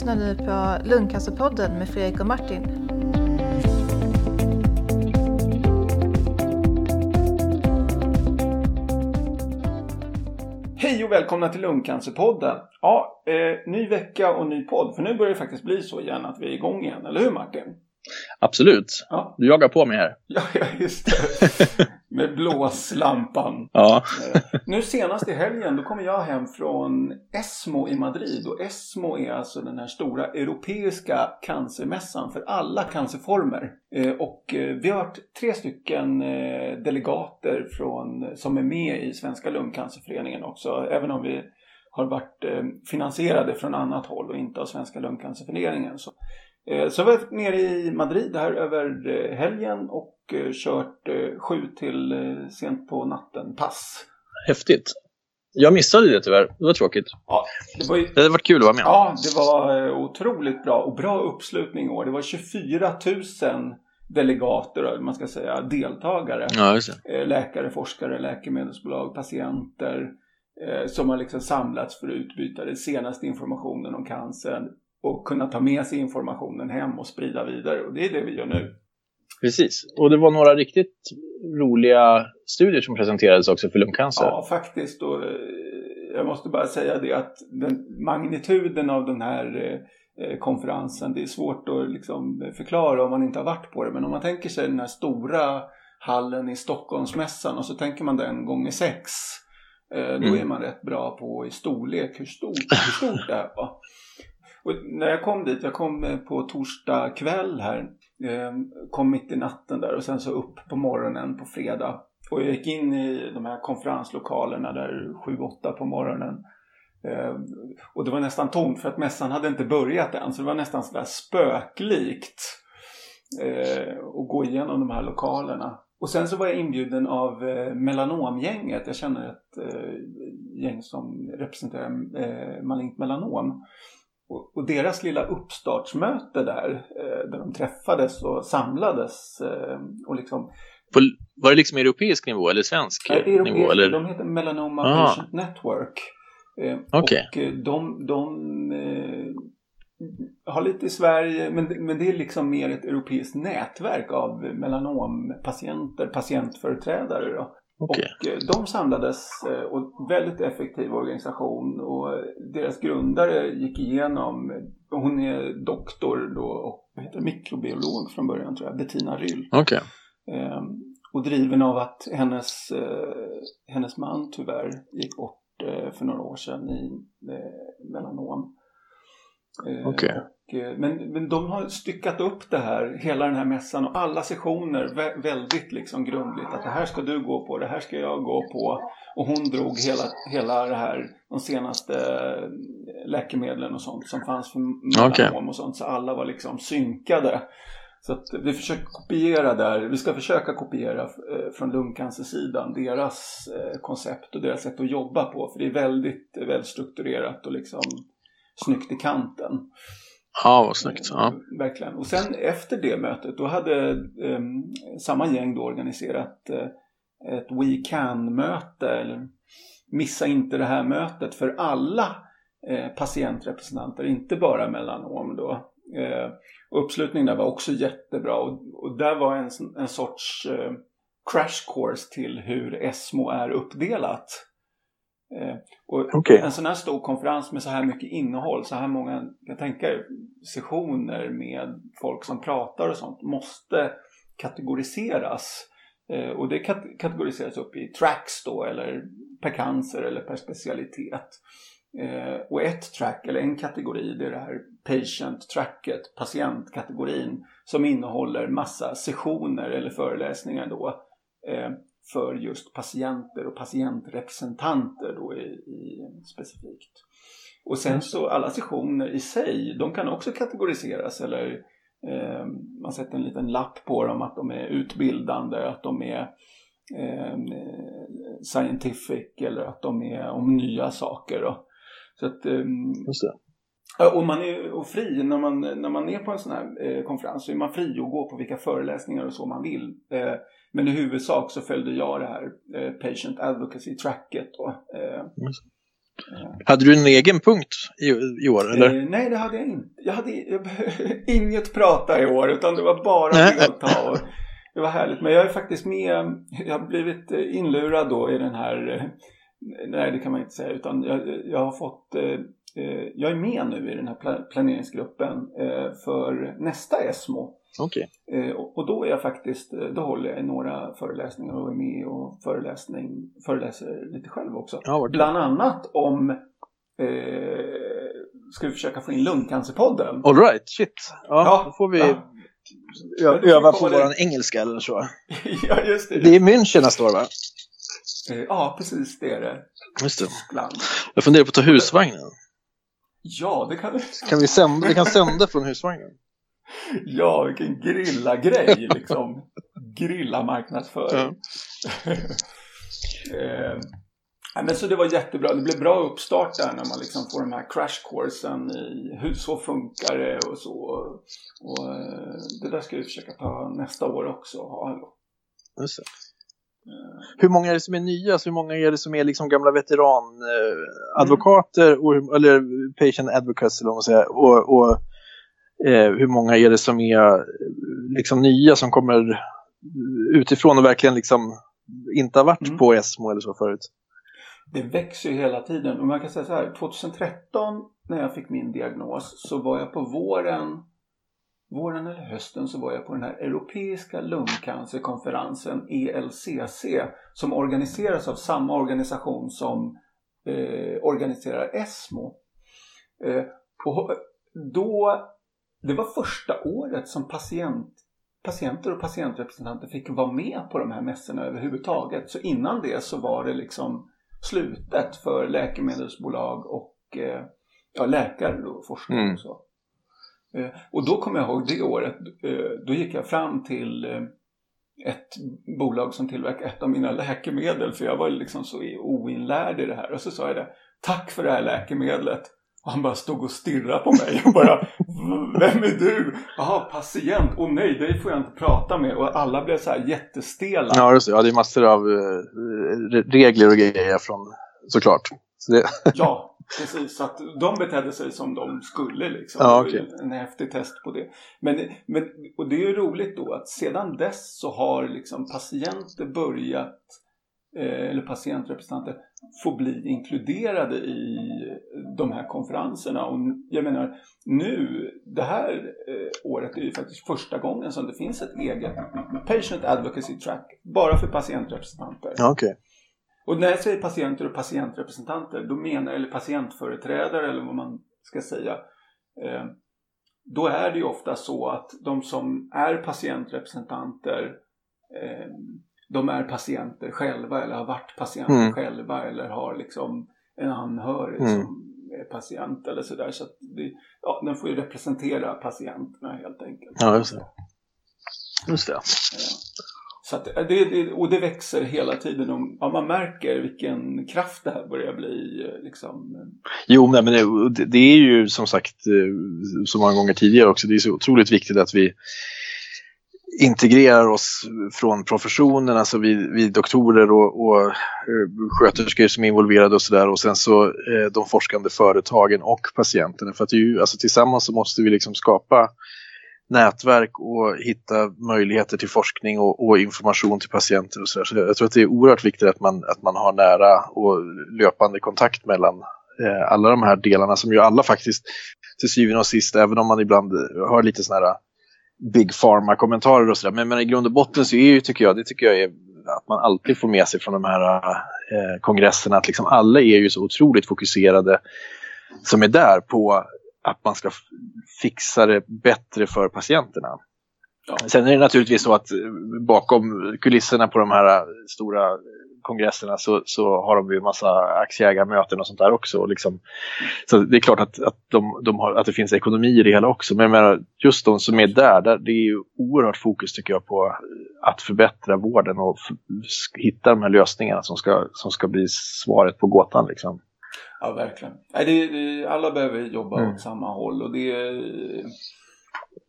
lyssnar nu på Lungcancerpodden med Fredrik och Martin. Hej och välkomna till Lungcancerpodden. Ja, eh, ny vecka och ny podd. För nu börjar det faktiskt bli så igen att vi är igång igen, eller hur Martin? Absolut. Ja, Du jagar på mig här. ja ja, just det. Med blåslampan. Ja, nu senast i helgen då kom jag hem från ESMO i Madrid. Och ESMO är alltså den här stora europeiska cancermässan för alla cancerformer. Eh, och eh, vi har varit tre stycken eh, delegater från, som är med i Svenska lungcancerföreningen också. Även om vi har varit finansierade från annat håll och inte av Svenska lungcancerföreningen. Så, så vi har varit nere i Madrid här över eh, helgen och eh, kört eh, sju till eh, sent på natten pass. häftigt. Jag missade det tyvärr. Det var tråkigt. Ja, det var ju Det hade varit kul att vara med. Ja, det var eh, otroligt bra och bra uppslutning i år. Det var 24 000 delegater, eller man ska säga, deltagare. Ja. Eh, Läkare, forskare, läkemedelsbolag, patienter eh, som har liksom samlats för att utbyta den senaste informationen om cancern och kunna ta med sig informationen hem och sprida vidare. Och det är det vi gör nu. Precis. Och det var några riktigt roliga studier som presenterades också för lungcancer. Ja, faktiskt. Och, eh, jag måste bara säga det att den, magnituden av den här eh, konferensen, det är svårt att liksom förklara om man inte har varit på det. Men om man tänker sig den här stora hallen i Stockholmsmässan och så tänker man den gånger sex. Eh, då Mm. är man rätt bra på i storlek hur stort, hur stort det är. Va? Och när jag kom dit, jag kom eh, på torsdag kväll här. Ehm, kom mitt i natten där och sen så upp på morgonen på fredag. Och jag gick in i de här konferenslokalerna där 7-8 på morgonen. Ehm, och det var nästan tomt för att mässan hade inte börjat än. Så det var nästan sådär spöklikt. Eh, att gå igenom de här lokalerna. Och sen så var jag inbjuden av eh, Melanomgänget. Jag känner ett gäng som representerar malignt melanom. Och, och deras lilla uppstartsmöte där, eh, där de träffades och samlades och eh, liksom På, var det liksom europeisk nivå eller svensk Ja, europeisk- nivå? Eller? De heter Melanoma Ah. Patient Network. Eh, Okej. Och eh, de, de eh, har lite i Sverige, men, men det är liksom mer ett europeiskt nätverk av melanompatienter, patientföreträdare. Då. Okej. Och eh, de samlades eh, och väldigt effektiv organisation och eh, deras grundare gick igenom, hon är doktor då och heter mikrobiolog från början tror jag, Bettina Ryll. Okej. Eh, och driven av att hennes, hennes man tyvärr gick bort för några år sedan i melanom. Eh, Okej. och, eh, men, men de har styckat upp det här, hela den här mässan och alla sessioner vä- väldigt liksom grundligt. Att det här ska du gå på, det här ska jag gå på. Och hon drog hela, hela det här, de senaste eh, läkemedlen och sånt som fanns för melanom Okej. och sånt. Så alla var liksom synkade. Så att vi försöker kopiera där, vi ska försöka kopiera eh, från lungcancersidan deras eh, koncept och deras sätt att jobba på. För det är väldigt eh, välstrukturerat och liksom snyggt i kanten. Ja, vad snyggt. Ja. Eh, verkligen. Och sen efter det mötet då hade eh, samma gäng då organiserat eh, ett We Can-möte. Eller Missa inte det här mötet för alla eh, patientrepresentanter, inte bara melanom då. Eh, uppslutningen där var också jättebra och, och där var en, en sorts eh, crash course till hur ESMO är uppdelat. Eh, och Okej. En sån här stor konferens med så här mycket innehåll, så här många, jag tänker sessioner med folk som pratar och sånt måste kategoriseras. Eh, och det kat- kategoriseras upp i tracks då, eller per cancer eller per specialitet. Eh, och ett track, eller en kategori, det är det här patient-tracket, patientkategorin, som innehåller massa sessioner eller föreläsningar då för just patienter och patientrepresentanter då i, i specifikt. Och sen så alla sessioner i sig, de kan också kategoriseras eller eh, man sätter en liten lapp på dem att de är utbildande, att de är eh, scientific eller att de är om nya saker. Då. Så att. Ja, Och man är och fri när man, när man är på en sån här eh, konferens så är man fri att gå på vilka föreläsningar och så man vill. Eh, men i huvudsak så följde jag det här eh, Patient Advocacy Tracket då. Eh, Hade du en egen punkt i, i år? Eller? Eh, nej, det hade jag inte. Jag hade jag, inget prata i år, utan det var bara delta. Och det var härligt. Men jag är faktiskt med. Jag har blivit inlurad då i den här. Nej, det kan man inte säga. Utan jag, jag har fått. Eh, jag är med nu i den här planeringsgruppen eh, för nästa ESMO. Okay. Eh, och då är jag faktiskt, då håller jag några föreläsningar och är med och föreläsning, föreläser lite själv också. Ja, Bland annat om eh, ska vi försöka få in lungcancerpodden. Alright, shit. Ja, ja, då får vi ja. öva på våran engelska eller så. ja, just det. Det är München nästa år va? Ja, precis det är det. Just det. Jag funderar på att ta husvagnen. Ja, det kan vi. Kan vi sända, vi kan sända från husvagnen. Ja, vilken grilla-grej liksom. Grilla-marknadsföring. Ja. eh, men så det var jättebra. Det blev bra uppstart där när man liksom får den här crash-coursen i hur så funkar det och så. Och, eh, det där ska vi försöka ta nästa år också. Ha. Just det. Hur många är det som är nya? Alltså hur många är det som är liksom gamla veteranadvokater mm. eller patient advocates eller vad man säger, och, och eh, hur många är det som är liksom nya som kommer utifrån och verkligen liksom inte har varit mm. på ESMO eller så förut? Det växer ju hela tiden och man kan säga så här 2013 när jag fick min diagnos så var jag på våren våren eller hösten så var jag på den här Europeiska lungcancerkonferensen ELCC som organiseras av samma organisation som eh, organiserar ESMO. Eh, och då, det var första året som patient, patienter och patientrepresentanter fick vara med på de här mässorna överhuvudtaget. Så innan det så var det liksom slutet för läkemedelsbolag och eh, ja, läkare och forskare mm. och så. Eh, och då kommer jag ihåg det året, eh, då gick jag fram till eh, ett bolag som tillverkar ett av mina läkemedel för jag var liksom så oinlärd i det här och så sa jag det Tack för det här läkemedlet och han bara stod och stirrade på mig och bara Vem är du? Jaha, patient. Åh oh, nej, dig får jag inte prata med. Och alla blev så här jättestela. Ja. Ja, det är massor av regler och grejer från såklart. Det... ja, Precis, så att de betedde sig som de skulle liksom. Ja, okay. En häftig test på det. Men, men, och det är ju roligt då att sedan dess så har liksom patienter börjat eh, eller patientrepresentanter få bli inkluderade i de här konferenserna. Och jag menar nu, det här eh, året är ju faktiskt första gången som det finns ett eget Patient Advocacy Track bara för patientrepresentanter. Ja, okay. Och när jag säger patienter och patientrepresentanter, då menar eller patientföreträdare eller vad man ska säga. Eh, då är det ju ofta så att de som är patientrepresentanter eh, de är patienter själva eller har varit patienter mm. själva eller har liksom en anhörig mm. som är patient eller sådär. Så, det, ja, den får ju representera patienterna helt enkelt. Ja, just det. Just det. Ja. Så att eh, det, det, och det växer hela tiden. Och, ja, man märker vilken kraft det här börjar bli. Eh, liksom. Jo, men det, det, är ju som sagt eh, så många gånger tidigare också. Det är så otroligt viktigt att vi integrerar oss från professionen, alltså vi, vi doktorer och, och sköterskor som är involverade och sådär och sen så eh, de forskande företagen och patienterna. För att det är ju, alltså tillsammans så måste vi liksom skapa nätverk och hitta möjligheter till forskning och, och information till patienter och så, så jag tror att det är oerhört viktigt att man, att man har nära och löpande kontakt mellan eh, alla de här delarna som ju alla faktiskt till syvende och sist, även om man ibland har lite sådana här big pharma-kommentarer och sådär, men, men i grund och botten så är ju, tycker jag, det tycker jag är att man alltid får med sig från de här eh, kongresserna att liksom alla är ju så otroligt fokuserade som är där på att man ska fixa det bättre för patienterna. Ja. Sen är det naturligtvis så att eh, bakom kulisserna på de här stora kongresserna så, så har de ju massa aktieägarmöten och sånt där också. Liksom. Så det är klart att, att, de, de har, att det finns ekonomi i det hela också. Men menar, just de som är där, där, det är ju oerhört fokus tycker jag på att förbättra vården och hitta de här lösningarna som ska, som ska bli svaret på gåtan. Liksom. Ja, verkligen. Det, det, alla behöver jobba mm. åt samma håll och det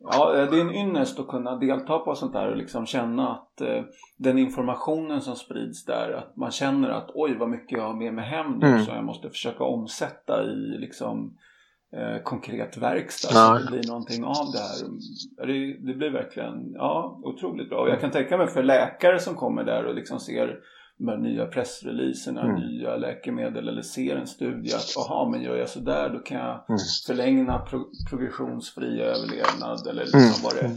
Ja, det är en ynnest att kunna delta på sånt där och liksom känna att eh, den informationen som sprids där, att man känner att oj vad mycket jag har med mig hem nu mm. så jag måste försöka omsätta i liksom eh, konkret verkstad ja. så det blir någonting av det här. Det, det, blir verkligen ja, otroligt bra. Och jag kan tänka mig för läkare som kommer där och liksom ser de här nya pressreleaserna, mm. nya läkemedel eller ser en studie att aha, men gör jag sådär då kan jag mm. förlänga pro progressionsfri överlevnad eller liksom mm. vad det är.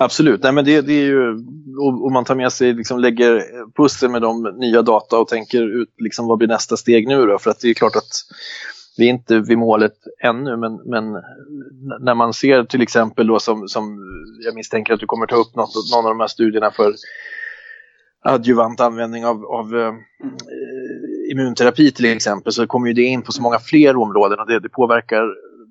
Absolut, Nej, men det, det är ju, om man tar med sig, liksom lägger pussel med de nya data och tänker ut liksom, vad blir nästa steg nu då? För att det är klart att vi är inte vid målet ännu, men, men när man ser till exempel då som, som jag misstänker att du kommer ta upp något, någon av de här studierna för adjuvant användning av, av eh, immunterapi till exempel så kommer ju det in på så många fler områden och det, det påverkar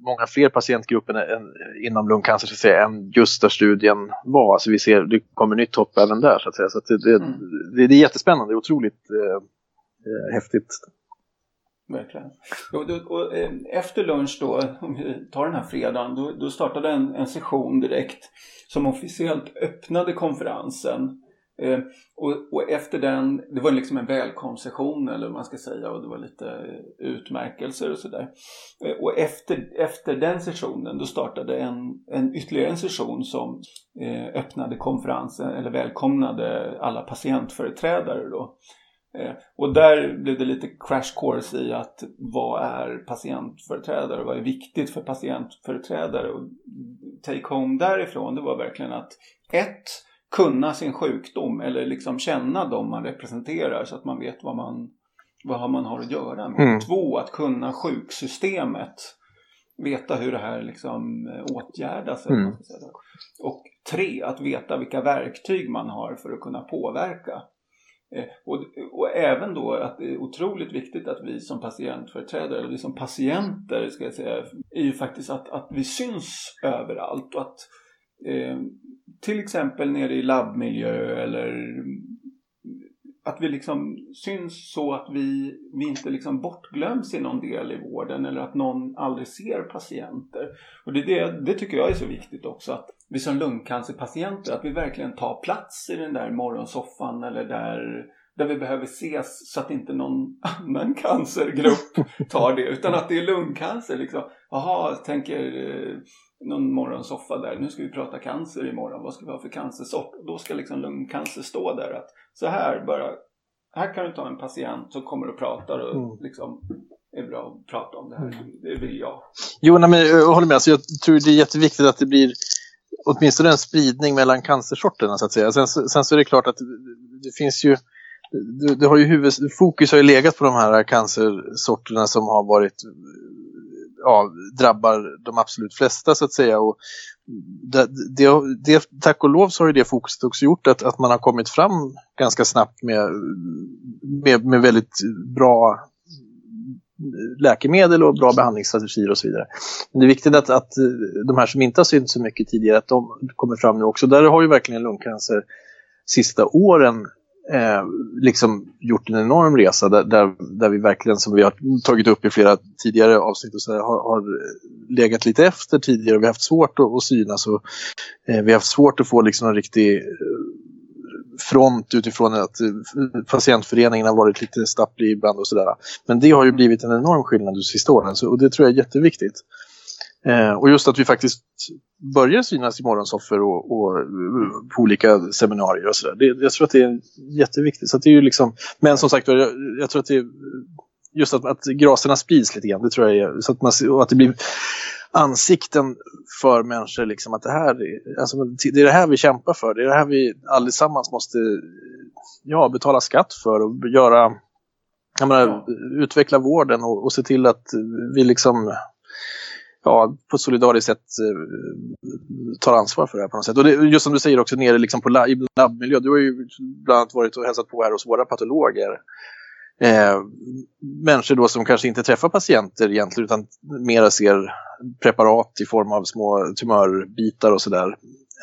många fler patientgrupper än, inom lungcancer så att säga, än just där studien var. Alltså vi ser det kommer nytt hopp även där så att säga. Så att det, det, mm. det, det är jättespännande, otroligt eh, eh, häftigt. Verkligen. Och, och, och, eh, efter lunch då, om vi tar den här fredagen, då, då startade en, en session direkt som officiellt öppnade konferensen Eh, och, och, efter den, det var liksom en välkomstsession eller vad man ska säga och det var lite eh, utmärkelser och sådär. Eh, och efter, efter den sessionen då startade en, en ytterligare en session som eh, öppnade konferensen eller välkomnade alla patientföreträdare då. Eh, och där blev det lite crash course i att vad är patientföreträdare? Vad är viktigt för patientföreträdare? Och take home därifrån det var verkligen att ett kunna sin sjukdom eller liksom känna dem man representerar så att man vet vad man, vad man har att göra med. Mm. Två, att kunna sjuksystemet. Veta hur det här liksom eh, åtgärdas. Mm. Och tre, att veta vilka verktyg man har för att kunna påverka. Eh, och, och, även då att det är otroligt viktigt att vi som patientföreträdare, eller vi som patienter ska jag säga, är ju faktiskt att, att vi syns överallt och att eh, till exempel nere i labbmiljö eller att vi liksom syns så att vi, vi inte liksom bortglöms i någon del i vården eller att någon aldrig ser patienter. Och det, det, det tycker jag är så viktigt också att vi som lungcancerpatienter att vi verkligen tar plats i den där morgonsoffan eller där, där vi behöver ses så att inte någon annan cancergrupp tar det utan att det är lungcancer liksom. Jaha, tänker eh, någon morgonsoffa där. Nu ska vi prata cancer imorgon. Vad ska vi ha för cancersort? Då ska liksom lungcancer stå där. Att så här, bara, här kan du ta en patient som kommer och pratar och mm. liksom är bra att prata om det här. Mm. Det vill jag. Jo, nej, men jag håller med. Alltså, jag tror det är jätteviktigt att det blir åtminstone en spridning mellan cancersorterna så att säga. Sen, sen så är det klart att det finns ju det, det har ju huvud, fokus har ju legat på de här cancersorterna som har varit ja, drabbar de absolut flesta så att säga. Och det, det, det, tack och lov så har ju det fokuset också gjort att, att man har kommit fram ganska snabbt med, med, med väldigt bra läkemedel och bra behandlingsstrategier och så vidare. Men det är viktigt att, att de här som inte har synts så mycket tidigare, att de kommer fram nu också. Där har ju verkligen lungcancer sista åren eh, liksom gjort en enorm resa där, där, där, vi verkligen, som vi har tagit upp i flera tidigare avsnitt, och så här, har, har, legat lite efter tidigare. Vi har haft svårt att, att synas och eh, vi har haft svårt att få liksom en riktig eh, front utifrån att eh, patientföreningen har varit lite stapplig ibland och sådär. Men det har ju blivit en enorm skillnad de sista åren så, och det tror jag är jätteviktigt. Eh, och just att vi faktiskt börjar synas i morgonsoffer och, och på olika seminarier och sådär. Jag tror att det är jätteviktigt. Så det är ju liksom, men som sagt jag, jag tror att det är just att, att graserna sprids lite grann. Det tror jag är, så att, man, och att det blir ansikten för människor liksom att det här alltså, det är det här vi kämpar för. Det är det här vi allesammans måste ja, betala skatt för och göra menar, utveckla vården och, och se till att vi liksom ja, på ett solidariskt sätt eh, tar ansvar för det här på något sätt. Och det, just som du säger också nere liksom på lab, i labbmiljö, du har ju bland annat varit och hälsat på här hos våra patologer. Eh, människor då som kanske inte träffar patienter egentligen utan mera ser preparat i form av små tumörbitar och sådär.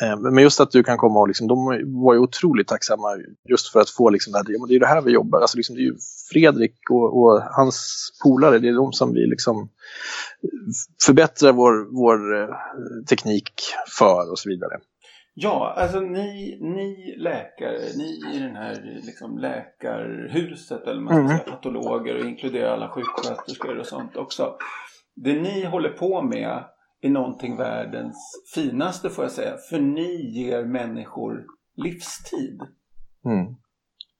Eh, men just att du kan komma och liksom, de var ju otroligt tacksamma just för att få liksom det här, det är det här vi jobbar, alltså liksom, det är ju Fredrik och, och hans polare, det är de som vi liksom förbättrar vår, vår eh, teknik för och så vidare. Ja, alltså ni, ni läkare, ni i den här liksom läkarhuset eller man ska mm. säga patologer och inkluderar alla sjuksköterskor och sånt också. Det ni håller på med är någonting världens finaste får jag säga. För ni ger människor livstid. Mm.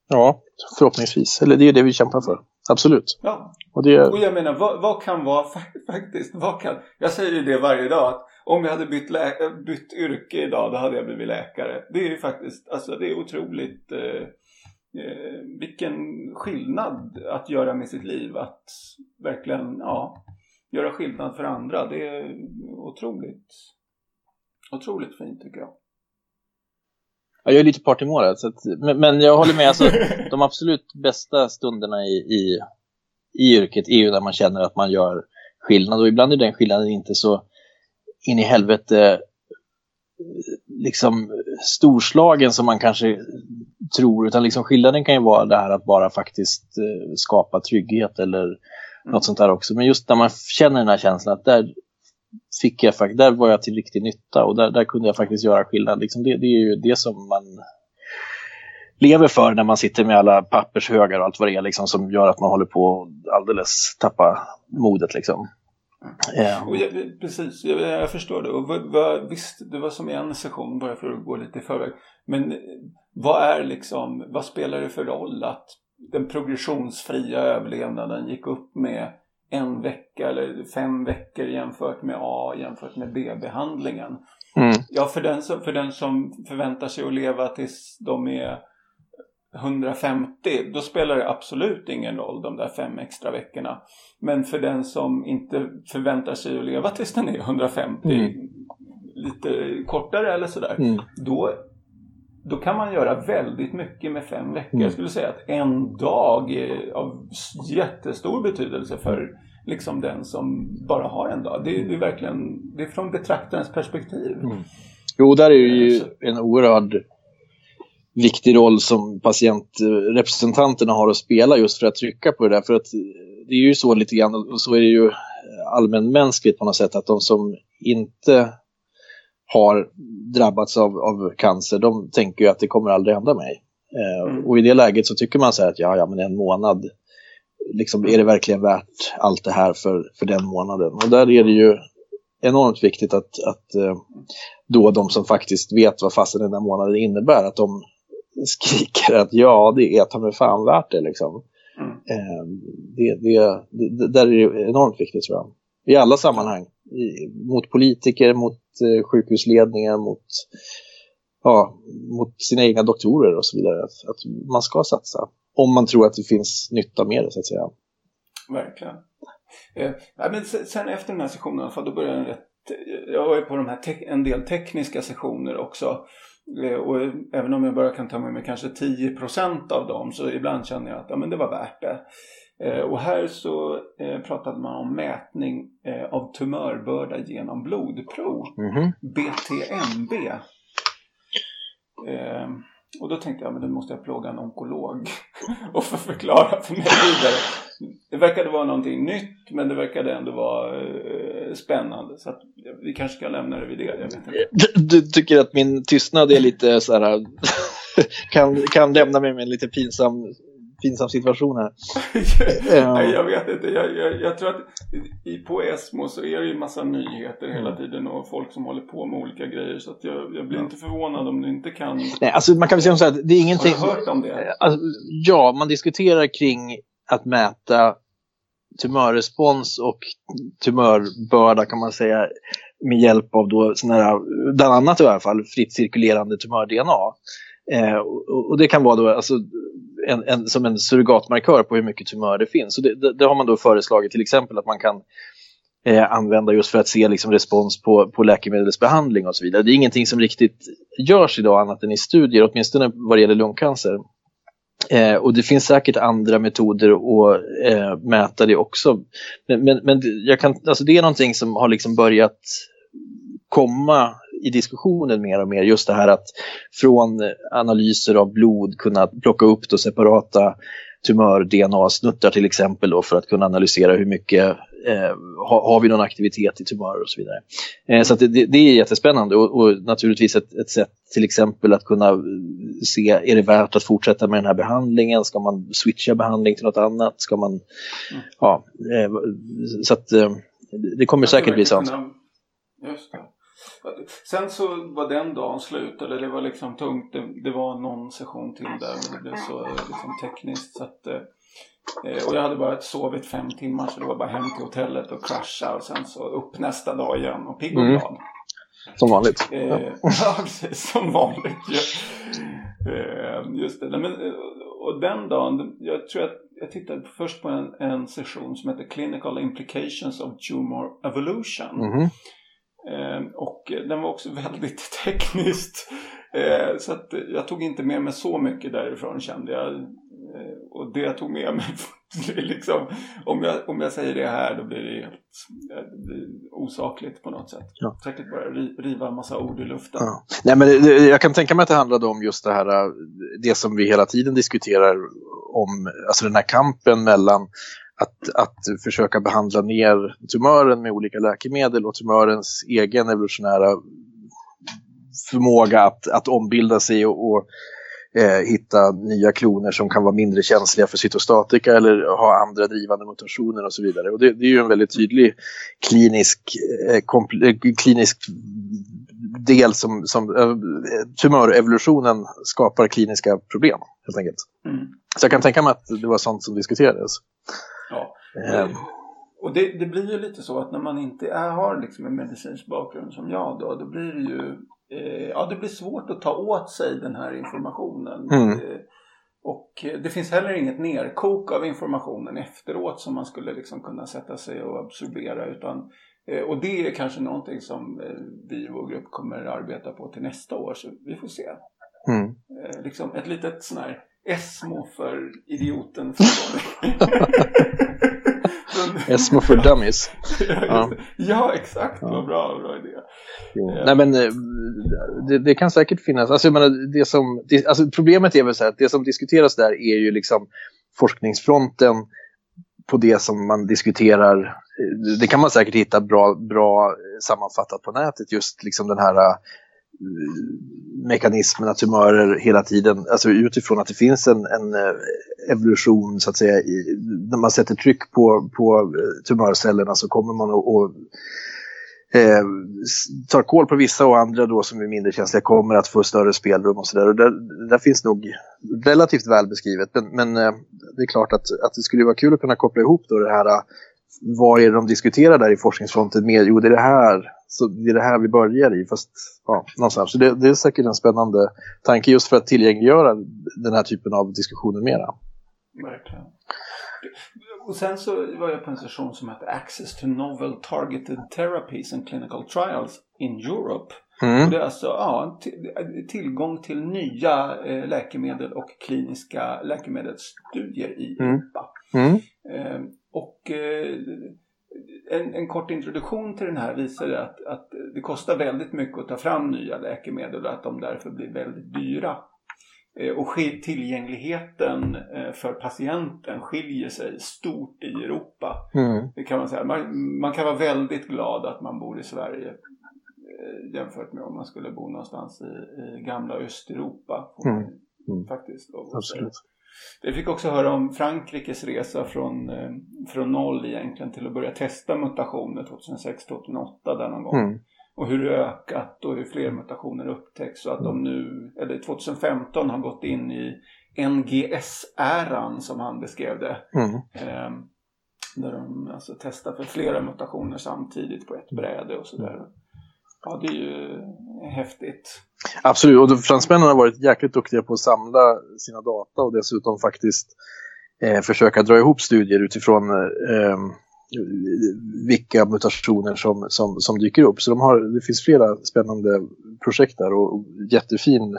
Ja, förhoppningsvis. Eller det är det vi kämpar för. Absolut. Ja. Och, det... och jag menar, vad, vad, kan vara faktiskt, vad kan, jag säger ju det varje dag att om jag hade bytt, lä- bytt yrke idag då hade jag blivit läkare. Det är ju faktiskt, alltså det är otroligt eh, eh, vilken skillnad att göra med sitt liv. Att verkligen, ja, göra skillnad för andra. Det är otroligt, otroligt fint tycker jag. jag är lite partymålad, men, men jag håller med. Alltså, de absolut bästa stunderna i, i, i yrket är ju när man känner att man gör skillnad. Och ibland är den skillnaden inte så in i helvete liksom storslagen som man kanske tror. Utan liksom skillnaden kan ju vara det här att bara faktiskt eh, skapa trygghet eller något sånt där också. Men just när man känner den här känslan att där fick jag där var jag till riktig nytta och där, där kunde jag faktiskt göra skillnad. Liksom det, det är ju det som man lever för när man sitter med alla pappershögar och allt vad det är liksom, som gör att man håller på att alldeles tappa modet. Liksom. Yeah. Och jag, precis, jag, jag, förstår det. Och vad, vad, visst, det var som i en session, bara för att gå lite i förväg. Men vad är liksom, vad spelar det för roll att den progressionsfria överlevnaden gick upp med en vecka eller fem veckor jämfört med A jämfört med B-behandlingen. Mm. Ja, för den, som, för den som förväntar sig att leva tills de är 150, då spelar det absolut ingen roll de där fem extra veckorna. Men för den som inte förväntar sig att leva tills den är 150, mm. lite kortare eller sådär, mm. då då kan man göra väldigt mycket med fem veckor. Mm. Jag skulle säga att en dag är av jättestor betydelse för liksom den som bara har en dag. Det är, det är verkligen det är från betraktarens perspektiv. Mm. Jo, där är det ju Så. en oerhörd viktig roll som patientrepresentanterna har att spela just för att trycka på det där. För att det är ju så lite grann, och så är det ju allmänmänskligt på något sätt, att de som inte har drabbats av, av cancer, de tänker ju att det kommer aldrig hända mig. Eh, mm. Och i det läget så tycker man så här att ja, ja, men en månad, liksom, är det verkligen värt allt det här för, för den månaden? Och där är det ju enormt viktigt att, att eh, då de som faktiskt vet vad fasen den där månaden innebär, att de skriker att ja, det är ta mig fan värt det. Liksom. Mm. Eh, det, det, det, där är det enormt viktigt tror jag. I alla sammanhang. I, mot politiker, mot Eh, sjukhusledningar, mot, ja, mot sina egna doktorer och så vidare. Att, att, man ska satsa. Om man tror att det finns nytta med det så att säga. Verkligen. Eh, men sen efter den här sessionen, för då började en rätt eh, jag var ju på de här en del tekniska sessioner också. Eh, och även om jag bara kan ta med mig kanske 10% av dem så ibland känner jag att ja, men det var värt det. Eh, och här så eh, pratade man om mätning av tumörbörda genom blodprov. Mm -hmm. BTMB. Och då tänkte jag, men då måste jag plåga en onkolog och få förklara för mig vidare. Det verkade vara någonting nytt men det verkade ändå vara eh, spännande. Så att, vi kanske kan lämna det vid det. Jag vet inte. Du, du tycker att min tystnad är lite så här, kan, kan lämna mig med en lite pinsam pinsam situation här. Nej, jag vet inte. Jag, jag, jag, tror att i, på Esmo så är det ju massa nyheter hela mm. tiden och folk som håller på med olika grejer. Så att jag, jag blir inte förvånad om du inte kan... Nej, alltså man kan väl säga så här, det är ingenting... Har du hört om det? Alltså, ja, man diskuterar kring att mäta tumörrespons och tumörbörda kan man säga med hjälp av då såna här, bland annat i alla fall fritt cirkulerande tumör-DNA. Eh, och, och, det kan vara då alltså, en, en, som en surrogatmarkör på hur mycket tumör det finns. Så det, det, det har man då föreslagit till exempel att man kan eh, använda just för att se liksom, respons på, på läkemedelsbehandling och så vidare. Det är ingenting som riktigt görs idag annat än i studier, åtminstone vad det gäller lungcancer. Eh, och det finns säkert andra metoder att eh, mäta det också. Men, men, men jag kan, alltså det är någonting som har liksom börjat komma i diskussionen mer och mer just det här att från analyser av blod kunna plocka upp då separata tumör-DNA-snuttar till exempel då, för att kunna analysera hur mycket eh, har, har vi någon aktivitet i tumörer och så vidare. Eh, så det, det, är jättespännande och, och naturligtvis ett, ett, sätt till exempel att kunna se, är det värt att fortsätta med den här behandlingen? Ska man switcha behandling till något annat? Ska man, mm. ja, eh, så att eh, det kommer säkert bli sånt. Just det. Sen så var den dagen slut, eller det var liksom tungt. Det, det var någon session till där men det blev så liksom, tekniskt. Så att, eh, och jag hade bara sovit fem timmar så det var bara hem till hotellet och krascha och sen så upp nästa dag igen och pigg och mm. glad. Mm. Som vanligt. Eh, ja, precis. Som vanligt. Ja. Eh, just det. Men, eh, och den dagen, jag tror att jag tittade först på en, en session som heter Clinical Implications of Tumor Evolution. Mm. Eh, och den var också väldigt tekniskt. Eh, så att jag tog inte med mig så mycket därifrån kände jag. Eh, och det jag tog med mig, liksom, om, jag, om jag säger det här då blir det helt det blir osakligt på något sätt. Ja. Säkert bara riva en massa ord i luften. Ja. Nej, men jag kan tänka mig att det handlade om just det här, det som vi hela tiden diskuterar om, alltså den här kampen mellan att, att försöka behandla ner tumören med olika läkemedel och tumörens egen evolutionära förmåga att, att ombilda sig och, och eh, hitta nya kloner som kan vara mindre känsliga för cytostatika eller ha andra drivande mutationer och så vidare. Och det, det är ju en väldigt tydlig klinisk, eh, eh klinisk del som, som eh, tumörevolutionen skapar kliniska problem helt enkelt. Mm. Så jag kan tänka mig att det var sånt som diskuterades. Ja. Mm. Och det, det, blir ju lite så att när man inte är, har liksom en medicinsk bakgrund som jag då, då blir det ju eh, ja, det blir svårt att ta åt sig den här informationen. Mm. Eh, och det finns heller inget nerkok av informationen efteråt som man skulle liksom kunna sätta sig och absorbera. Utan, eh, och det är kanske någonting som eh, vi i vår grupp kommer att arbeta på till nästa år, så vi får se. Mm. Eh, liksom ett litet sån här Esmo för idioten. Esmo för dummies. ja, ja, exakt. Ja. Vad bra, bra idé. Ja. Nej, men eh, det, det, kan säkert finnas. Alltså, menar, det som, det, alltså, problemet är väl så här att det som diskuteras där är ju liksom forskningsfronten på det som man diskuterar. Det kan man säkert hitta bra, bra sammanfattat på nätet. Just liksom den här Eh, mekanismerna, tumörer hela tiden, alltså utifrån att det finns en, en eh, evolution så att säga, i, när man sätter tryck på, på eh, tumörcellerna så kommer man att och, eh, tar koll på vissa och andra då som är mindre känsliga kommer att få större spelrum och sådär. Där, där finns nog relativt väl beskrivet men, men eh, det är klart att, att det skulle vara kul att kunna koppla ihop då det här vad är det de diskuterar där i forskningsfronten med? Jo, det är det här, så det är det här vi börjar i, fast ja, någonstans. Så det, det är säkert en spännande tanke just för att tillgängliggöra den här typen av diskussioner mera. Verkligen. Och sen så var jag på en session som hette Access to Novel Targeted Therapies and Clinical Trials in Europe. Mm. Och det är alltså ja, tillgång till nya eh, läkemedel och kliniska läkemedelsstudier i mm. Europa. Mm. Eh, och eh, en, en, kort introduktion till den här visar att, att det kostar väldigt mycket att ta fram nya läkemedel och att de därför blir väldigt dyra. Eh, och tillgängligheten eh, för patienten skiljer sig stort i Europa. Mm. Det kan man, säga. Man, man, kan vara väldigt glad att man bor i Sverige jämfört med om man skulle bo någonstans i, i gamla Östeuropa. Mm. Mm. Faktiskt, Absolut. Vi fick också höra om Frankrikes resa från, eh, från noll egentligen till att börja testa mutationer 2006-2008 där någon gång. Mm. Och hur det ökat och hur fler mutationer upptäcks. Så att de nu, eller 2015 har gått in i NGS-äran som han beskrev det. Mm. Eh, där de alltså testar för flera mutationer samtidigt på ett bräde och sådär. Ja, det är ju häftigt. Absolut, och fransmännen har varit jäkligt duktiga på att samla sina data och dessutom faktiskt eh, försöka dra ihop studier utifrån eh, vilka mutationer som, som, som dyker upp. Så de har, det finns flera spännande projekt där och jättefin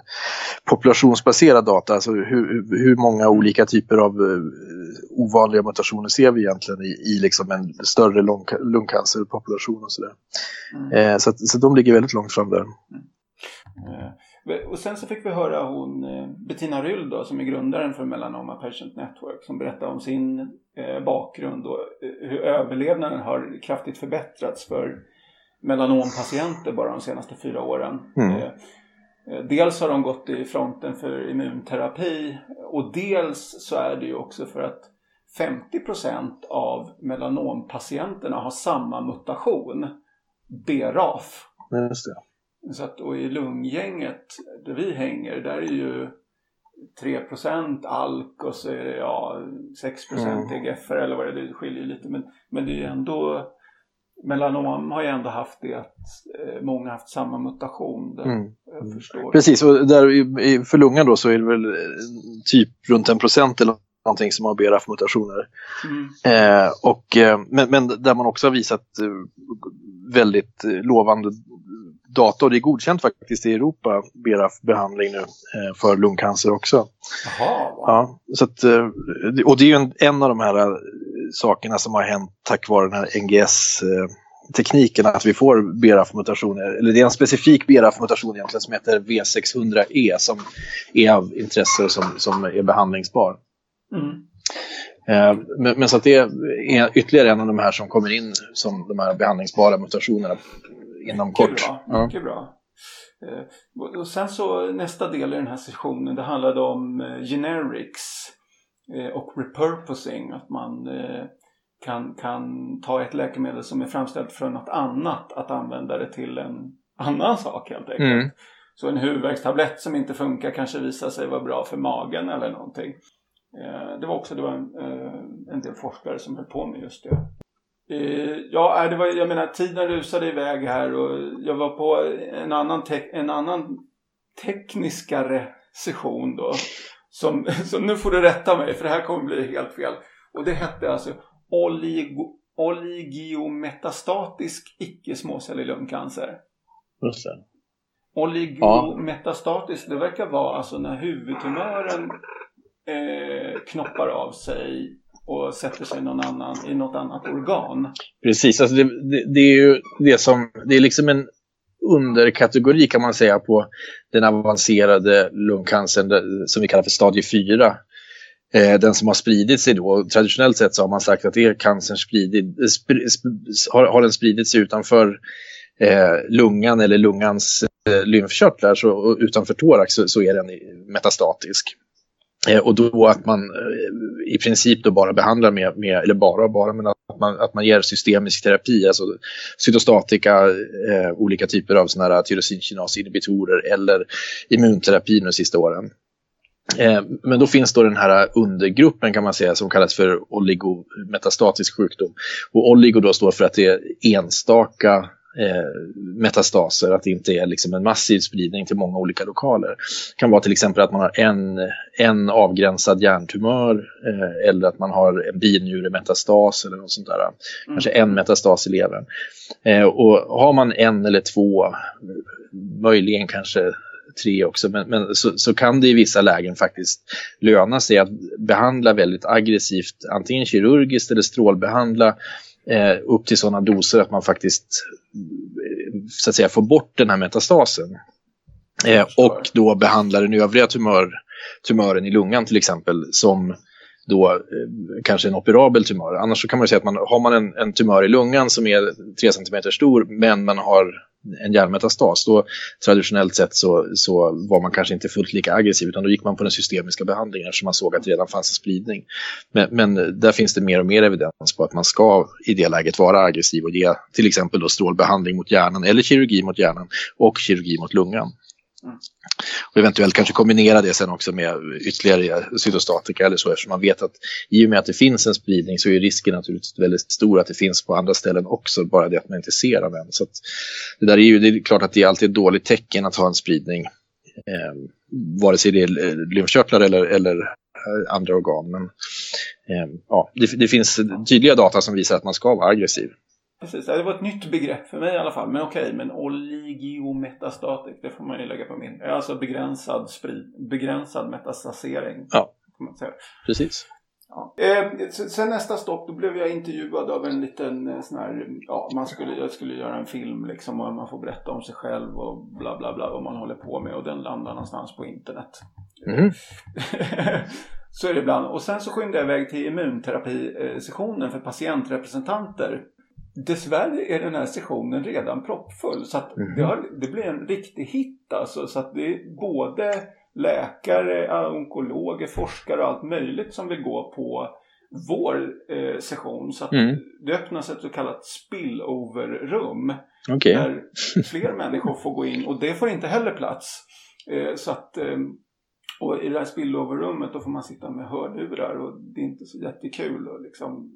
populationsbaserad data, alltså hur, hur många olika typer av uh, ovanliga mutationer ser vi egentligen i, i liksom en större lung, lungcancerpopulation och sådär. Mm. Eh, så, så de ligger väldigt långt fram där. Mm. Och sen så fick vi höra hon eh, Bettina Ryll då, som är grundaren för Melanoma Patient Network som berättade om sin eh, bakgrund och eh, hur överlevnaden har kraftigt förbättrats för melanompatienter bara de senaste fyra åren. Mm. Dels har de gått i fronten för immunterapi och dels så är det ju också för att 50% av melanompatienterna har samma mutation, BRAF. Just det. Så att, och i lunggänget där vi hänger, där är ju 3 alk och så är det ja, 6 mm. EGFR eller vad det är, det skiljer lite. Men, men det är ju ändå, melanom har ju ändå haft det att eh, många haft samma mutation. Där, mm. Precis, och där, för lungan då så är det väl eh, typ runt en procent eller någonting som har BRAF-mutationer. Mm. Eh, och, eh, men, men där man också har visat eh, väldigt lovande data och det är godkänt faktiskt i Europa, BRAF-behandling nu eh, för lungcancer också. Jaha, ja, så att, eh, och det är ju en, en av de här eh, sakerna som har hänt tack vare den här NGS tekniken att vi får BRAF-mutationer, eller det är en specifik BRAF-mutation egentligen som heter V600E som är av intresse och som, som är behandlingsbar. Mm. Men, men, så att det är ytterligare en av de här som kommer in som de här behandlingsbara mutationerna inom kort. Mycket bra. Ja. Mycket bra. Eh, och sen så nästa del i den här sessionen det handlade om eh, generics eh, och repurposing. Att man kan, kan ta ett läkemedel som är framställt från något annat att använda det till en annan sak helt enkelt. Mm. Så en huvudvärkstablett som inte funkar kanske visar sig vara bra för magen eller någonting. Det var också det var en, en del forskare som höll på med just det. Eh, ja, det var, jag menar tiden rusade iväg här och jag var på en annan, te- en annan tekniskare session då. Som, så nu får du rätta mig för det här kommer bli helt fel. Och det hette alltså oligo, oligiometastatisk icke-småcellig lungcancer. Just det. Oligometastatisk, det verkar vara alltså när huvudtumören eh, knoppar av sig och sätter sig någon annan, i något annat organ. Precis, alltså det, det, det, är ju det som, det är liksom en underkategori kan man säga på den avancerade lungcancern som vi kallar för stadie 4. Eh, den som har spridit sig då, traditionellt sett så har man sagt att det är cancern spridit, eh, sp, sp, har, har den spridit sig utanför eh, lungan eller lungans eh, lymfkörtlar så, utanför thorax så, så är den metastatisk. Eh, och då att man eh, i princip då bara behandlar med, med eller bara bara, men att man, att man ger systemisk terapi, alltså cytostatika, eh, olika typer av sådana här tyrosinkinasinhibitorer eller immunterapi de sista åren. Eh, men då finns då den här undergruppen kan man säga som kallas för oligometastatisk sjukdom. Och oligo då står för att det är enstaka metastaser, att det inte är liksom en massiv spridning till många olika lokaler. Det kan vara till exempel att man har en, en avgränsad hjärntumör eh, eller att man har en binjuremetastas eller något sånt där. Mm. Kanske en metastas i levern. Eh, och har man en eller två, möjligen kanske tre också, men, men så, så, kan det i vissa lägen faktiskt löna sig att behandla väldigt aggressivt, antingen kirurgiskt eller strålbehandla eh, upp till sådana doser att man faktiskt eh, så att säga, får bort den här metastasen. Eh, och då behandla den övriga tumör, tumören i lungan till exempel som då eh, kanske en operabel tumör. Annars kan man säga att man, har man en, en tumör i lungan som är 3 cm stor men man har en hjärnmetastas, då traditionellt sett så, så var man kanske inte fullt lika aggressiv utan då gick man på den systemiska behandlingen eftersom man såg att det redan fanns en spridning. Men, men där finns det mer och mer evidens på att man ska i det läget vara aggressiv och ge till exempel då strålbehandling mot hjärnan eller kirurgi mot hjärnan och kirurgi mot lungan. Mm. Och eventuellt kanske kombinera det sen också med ytterligare cytostatika eller så eftersom man vet att i och med att det finns en spridning så är risken naturligtvis väldigt stor att det finns på andra ställen också, bara det att man inte ser den än. Så det där är ju det är klart att det är alltid ett dåligt tecken att ha en spridning. Eh, vare sig det är lymfkörtlar eller, eller eh, andra organ. Men eh, ja, det, det, finns tydliga data som visar att man ska vara aggressiv. Precis, det var ett nytt begrepp för mig i alla fall. Men okej, men oligometastatik, det får man ju lägga på min. Alltså begränsad, sprid, begränsad metastasering. Ja, precis. Ja. Eh, sen nästa stopp, då blev jag intervjuad av en liten eh, sån här, ja, man skulle, jag skulle göra en film liksom och man får berätta om sig själv och bla bla bla vad man håller på med och den landar någonstans på internet. Mm. så är det ibland. Och sen så skyndade jag iväg till immunterapisessionen för patientrepresentanter. Dessvärre är den här sessionen redan proppfull så att mm. det, har, det blir en riktig hit alltså. Så att det är både läkare, onkologer, forskare och allt möjligt som vill gå på vår eh, session. Så att mm. det öppnas ett så kallat spillover-rum. Okay. Där fler människor får gå in och det får inte heller plats. Eh, så att, eh, och i det här spillover-rummet då får man sitta med hörlurar och det är inte så jättekul att liksom,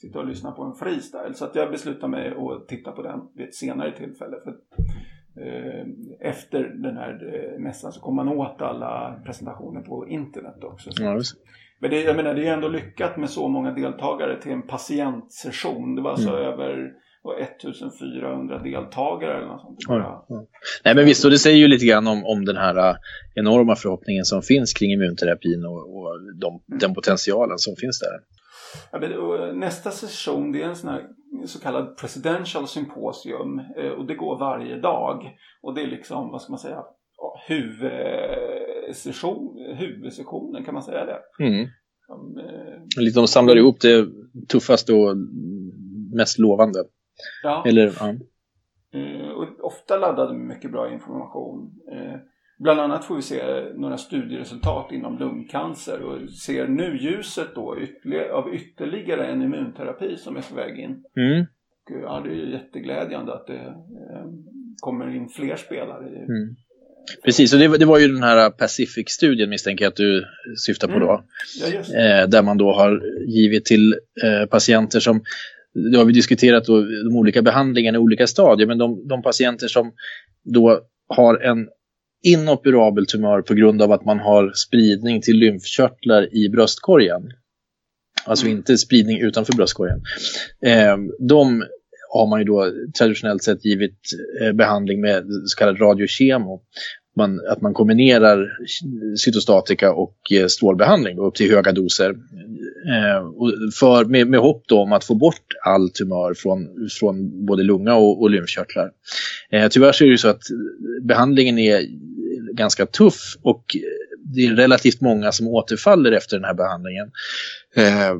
sitta och lyssna på en freestyle. Så att jag beslutar mig att titta på den vid ett senare tillfälle. För Eh, efter den här eh, mässan så kommer man åt alla presentationer på internet också. Ja, men det, jag menar, det är ändå lyckat med så många deltagare till en patientsession. Det var alltså mm. över 1400 deltagare eller något sånt. Ja, ja. Nej men visst, och det säger ju lite grann om, om den här äh, enorma förhoppningen som finns kring immunterapin och, och de, mm. den potentialen som finns där. Men, nästa session det är en sån här så kallad presidential symposium eh, och det går varje dag. Och det är liksom, vad ska man säga, huvudsession, huvudsessionen, kan man säga det? Mm. Som, eh, Lite de samlar ihop det tuffaste och mest lovande. Ja. Eller, ja. Eh, och ofta laddade med mycket bra information. Bland annat får vi se några studieresultat inom lungcancer och ser nu ljuset då av ytterligare en immunterapi som är på väg in. Mm. Och, ja, det är ju jätteglädjande att det eh, kommer in fler spelare. Mm. Precis, och det, det, var ju den här Pacific-studien misstänker jag att du syftar på då. Mm. Ja, eh, där man då har givit till eh, patienter som, det har vi diskuterat då, de olika behandlingarna i olika stadier, men de, de patienter som då har en inoperabel tumör på grund av att man har spridning till lymfkörtlar i bröstkorgen. Alltså mm. inte spridning utanför bröstkorgen. Eh, de har man ju då traditionellt sett givit eh, behandling med så kallad radiokemo. Man, att man kombinerar cytostatika och eh, strålbehandling upp till höga doser. Eh, för, med, med hopp om att få bort all tumör från, från både lunga och, och lymfkörtlar. Eh, tyvärr så är det så att behandlingen är ganska tuff och eh, det är relativt många som återfaller efter den här behandlingen. Eh,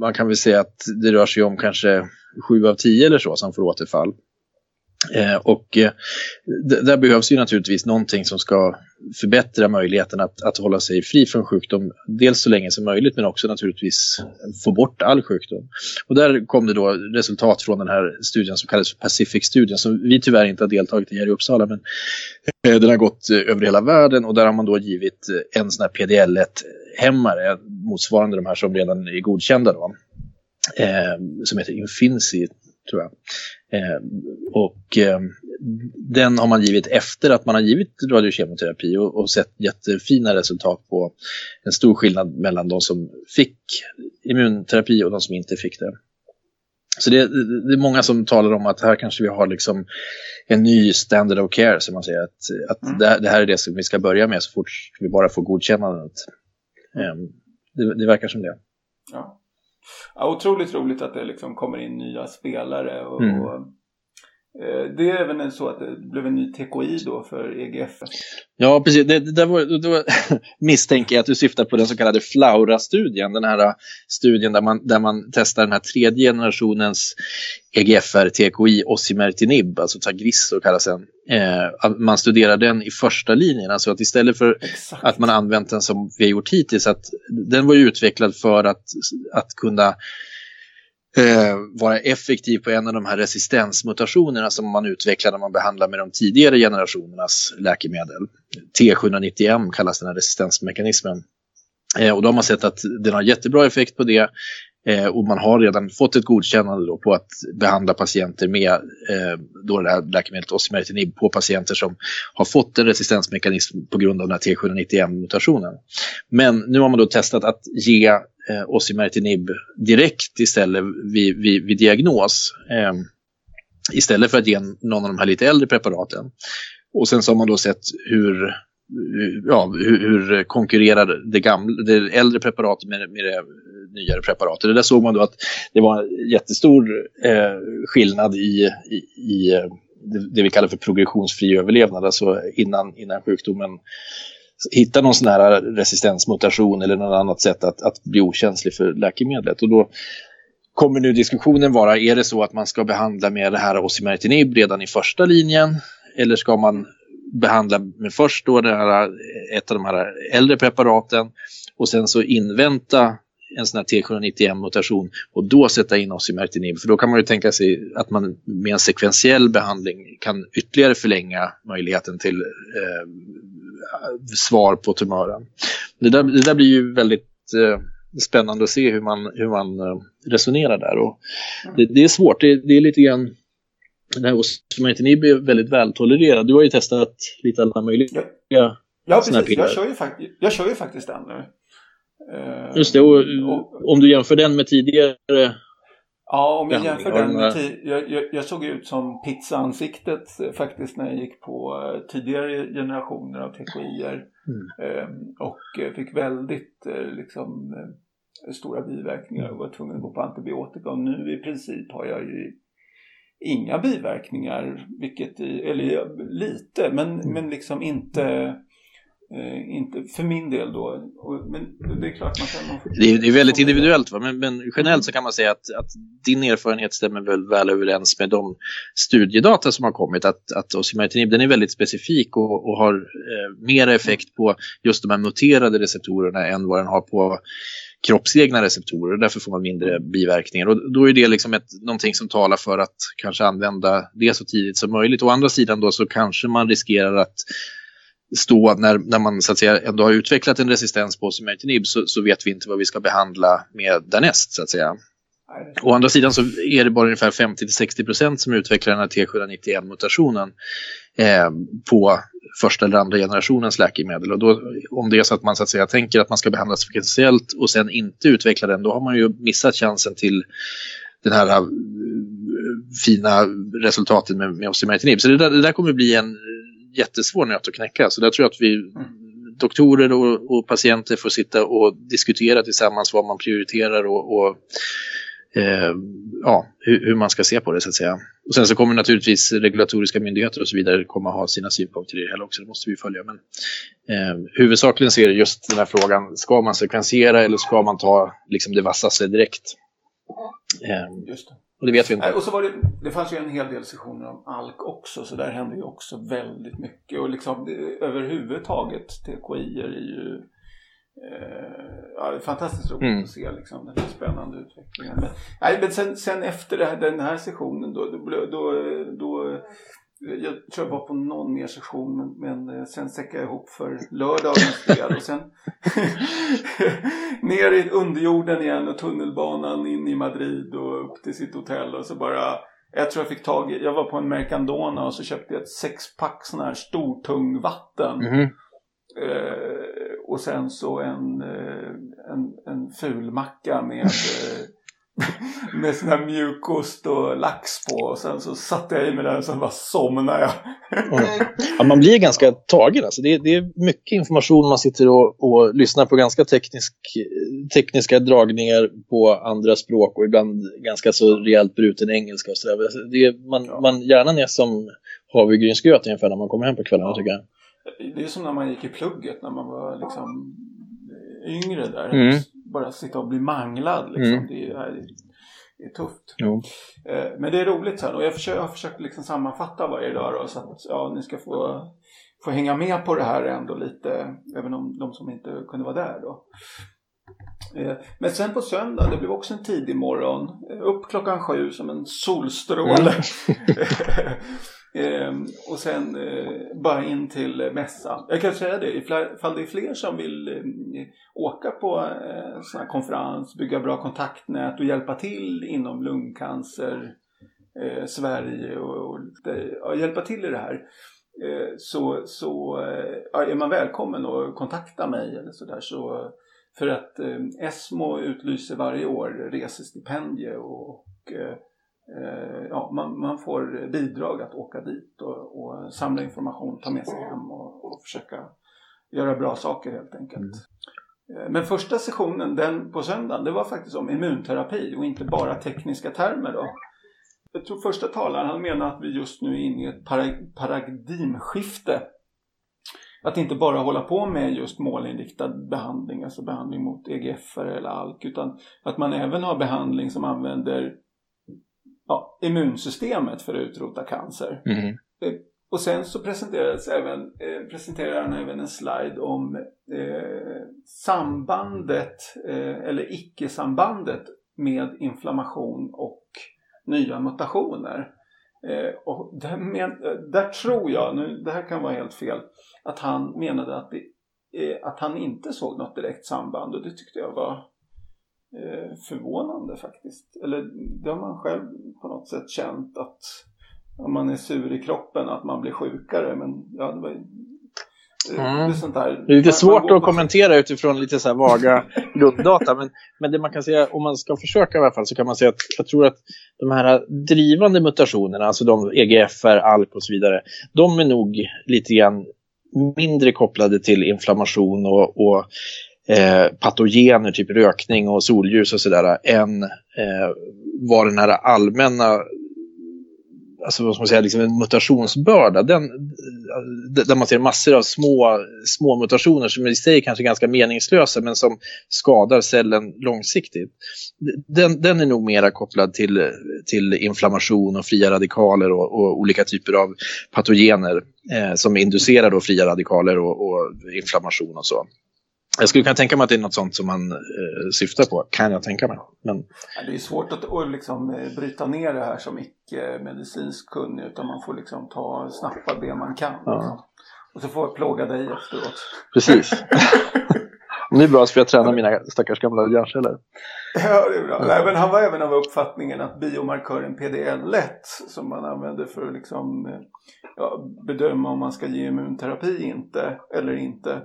man kan väl säga att det rör sig om kanske sju av tio eller så som får återfall. Eh, och eh, där behövs ju naturligtvis någonting som ska förbättra möjligheten att, att hålla sig fri från sjukdom, dels så länge som möjligt men också naturligtvis få bort all sjukdom. Och där kom det då resultat från den här studien som kallas Pacific-studien som vi tyvärr inte har deltagit i här i Uppsala men eh, den har gått eh, över hela världen och där har man då givit eh, en sån här PDL1-hämmare motsvarande de här som redan är godkända då. Eh, som heter Infinity tror jag. Eh, och eh, den har man givit efter att man har givit radiokemoterapi och, och sett jättefina resultat på en stor skillnad mellan de som fick immunterapi och de som inte fick det. Så det, det, är många som talar om att här kanske vi har liksom en ny standard of care, som man säger. Att, att mm. det, det, här är det som vi ska börja med så fort vi bara får godkännandet. Um, det, det verkar som det. Ja. Ja, otroligt roligt att det liksom kommer in nya spelare. Och, mm. och det är även så att det blev en ny TKI då för EGF. Ja, precis. Det, det, var, var, misstänker jag att du syftar på den så kallade Flaura-studien. Den här studien där man, där man testar den här tredje generationens EGFR, TKI, osimertinib, alltså Tagrisso kallas den. Eh, man studerar den i första linjen, alltså att istället för Exakt. att man använt den som vi har gjort hittills, att den var utvecklad för att, att kunna eh, vara effektiv på en av de här resistensmutationerna som man utvecklar när man behandlar med de tidigare generationernas läkemedel. T790M kallas den här resistensmekanismen. Eh, och då har man sett att den har jättebra effekt på det Eh, och man har redan fått ett godkännande då på att behandla patienter med eh, då det här läkemedlet osimertinib på patienter som har fått en resistensmekanism på grund av den här T790M-mutationen. Men nu har man då testat att ge eh, osimertinib direkt istället vid, vid, vid diagnos. Eh, istället för att ge någon av de här lite äldre preparaten. Och sen så har man då sett hur ja, hur, hur konkurrerar det, gamla, det äldre preparatet med, med det nyare preparatet. Det där såg man då att det var en jättestor eh, skillnad i, i, i eh, det, det vi kallar för progressionsfri överlevnad, alltså innan, innan sjukdomen hitta någon sån här resistensmutation eller något annat sätt att, att bli okänslig för läkemedlet. Och då kommer nu diskussionen vara, är det så att man ska behandla med det här osimertinib redan i första linjen eller ska man behandla med först då det här, ett av de här äldre preparaten och sen så invänta en sån här T791-mutation och då sätta in osimertinib. För då kan man ju tänka sig att man med en sekventiell behandling kan ytterligare förlänga möjligheten till eh, svar på tumören. Det där, det där blir ju väldigt eh, spännande att se hur man, hur man eh, resonerar där. Och det, det är svårt, det, det är lite grann den här osimertinib är väldigt vältolererad. Du har ju testat lite alla möjliga Ja, ja precis. Jag kör, ju faktiskt, jag kör ju faktiskt den nu. Just det, och, och, om du jämför den med tidigare Ja, om jag jämför den med jag, jag, jag, såg ut som pizzaansiktet eh, faktiskt när jag gick på uh, tidigare generationer av TKIer. Mm. Uh, och fick väldigt liksom stora biverkningar och var tvungen att gå på antibiotika. Och nu i princip har jag ju inga biverkningar, vilket, eller lite, men, mm. men liksom inte Eh, inte för min del då. Och, men det är klart man kan... Det är, det är väldigt individuellt, va? Men, men, generellt så kan man säga att, att din erfarenhet stämmer väl väl överens med de studiedata som har kommit. Att, att osimertinib den är väldigt specifik och, och har eh, mer effekt på just de här muterade receptorerna än vad den har på kroppsegna receptorer. Därför får man mindre biverkningar. Och då är det liksom ett, någonting som talar för att kanske använda det så tidigt som möjligt. Å andra sidan då så kanske man riskerar att stå när, när man så att säga ändå har utvecklat en resistens på osimertinib så, så vet vi inte vad vi ska behandla med därnäst så att säga. Å andra sidan så är det bara ungefär 50-60% som utvecklar den här T791-mutationen eh, på första eller andra generationens läkemedel. Och då, om det är så att man så att säga, tänker att man ska behandlas frekventiellt och sen inte utveckla den, då har man ju missat chansen till den här eh, fina resultatet med, med osimertinib. Så det där, det där kommer bli en jättesvår nöt att knäcka. Så där tror jag att vi doktorer och, och, patienter får sitta och diskutera tillsammans vad man prioriterar och, och eh, ja, hur, hur, man ska se på det så att säga. Och sen så kommer naturligtvis regulatoriska myndigheter och så vidare komma ha sina synpunkter i det hela också, det måste vi följa. Men eh, huvudsakligen ser det just den här frågan, ska man sekvensera eller ska man ta liksom, det vassaste direkt? Eh, just det. Och det vet vi inte. Och så var det, det fanns ju en hel del sessioner om ALK också så där hände ju också väldigt mycket. Och liksom överhuvudtaget TKI är ju eh, ja, fantastiskt roligt mm. att se liksom, den här spännande utvecklingen. Men, nej, men sen, sen efter här, den här sessionen då, då, då, då jag tror jag var på någon mer session men, men eh, sen säckade jag ihop för lördagens del och sen ner i underjorden igen och tunnelbanan in i Madrid och upp till sitt hotell och så bara jag tror jag fick tag i, jag var på en Mercandona och så köpte jag ett sexpack sån här stortung vatten. Mm. Eh, och sen så en, eh, en, en fulmacka med med sån här mjukost och lax på. Och sen så satte jag i mig den och sen bara somnade jag. mm. ja, man blir ganska tagen. Alltså. Det, är, det är mycket information. Man sitter och, och lyssnar på ganska teknisk, tekniska dragningar på andra språk och ibland ganska så rejält bruten engelska. Och så där. Alltså, det är, man, ja. man hjärnan är som havregrynsgröt ungefär när man kommer hem på kvällarna ja. tycker jag. Det är som när man gick i plugget när man var liksom yngre där. Mm bara sitta och bli manglad. Liksom. Mm. Det, är, det är tufft. Jo. Eh, men det är roligt sen och jag, försöker, jag har försökt liksom sammanfatta varje dag då, så att ja, ni ska få, få hänga med på det här ändå lite. Även om de som inte kunde vara där då. Eh, men sen på söndag, det blev också en tidig morgon. Upp klockan sju som en solstråle. Mm. Ehm, och sen eh, bara in till eh, mässan. Jag kan säga det, ifall det är fler som vill eh, åka på eh, sån här konferens, bygga bra kontaktnät och hjälpa till inom lungcancer eh, Sverige och, och ja, hjälpa till i det här. Eh, så, så eh, är man välkommen att kontakta mig eller sådär. Så, för att eh, ESMO utlyser varje år resestipendier och, och Eh, ja, man, man, får bidrag att åka dit och, och, samla information, ta med sig hem och, och försöka göra bra saker helt enkelt. Mm. Eh, men första sessionen, den på söndagen, det var faktiskt om immunterapi och inte bara tekniska termer då. Jag tror första talaren han menar att vi just nu är inne i ett paradigmskifte. Att inte bara hålla på med just målinriktad behandling, alltså behandling mot EGF eller ALK, utan att man även har behandling som använder ja, immunsystemet för att utrota cancer. Mm. Och sen så presenterades även, eh, presenterade han även en slide om eh, sambandet eh, eller icke-sambandet med inflammation och nya mutationer. Eh, och där, men, där, tror jag, nu, det här kan vara helt fel, att han menade att, det, eh, att han inte såg något direkt samband och det tyckte jag var förvånande faktiskt. Eller det har man själv på något sätt känt att om man är sur i kroppen att man blir sjukare. Men ja, det var Mm. Det, är det är lite svårt att kommentera utifrån lite så här vaga grunddata. Men, men det man kan säga, om man ska försöka i alla fall, så kan man säga att jag tror att de här drivande mutationerna, alltså de EGFR, ALK och så vidare, de är nog lite grann mindre kopplade till inflammation och, och eh, patogener, typ rökning och solljus och sådär, än eh, vad den här allmänna alltså vad ska man säga, liksom en mutationsbörda. Den, eh, där man ser massor av små, små mutationer som i sig kanske är ganska meningslösa men som skadar cellen långsiktigt. Den, den är nog mera kopplad till, till inflammation och fria radikaler och, och olika typer av patogener eh, som inducerar då fria radikaler och, och inflammation och så. Jag skulle kunna tänka mig att det är något sånt som man eh, syftar på, kan jag tänka mig. Men... Det är svårt att, liksom, eh, bryta ner det här som icke-medicinskt kunnig utan man får liksom ta snappa det man kan. Ja. Liksom. Och så får jag plåga dig efteråt. Precis. det är bra för jag tränar mina stackars gamla hjärnceller. Ja, det är bra. Nej, men han var även av uppfattningen att biomarkören PDL1 som man använder för att liksom, eh, ja, bedöma om man ska ge immunterapi inte, eller inte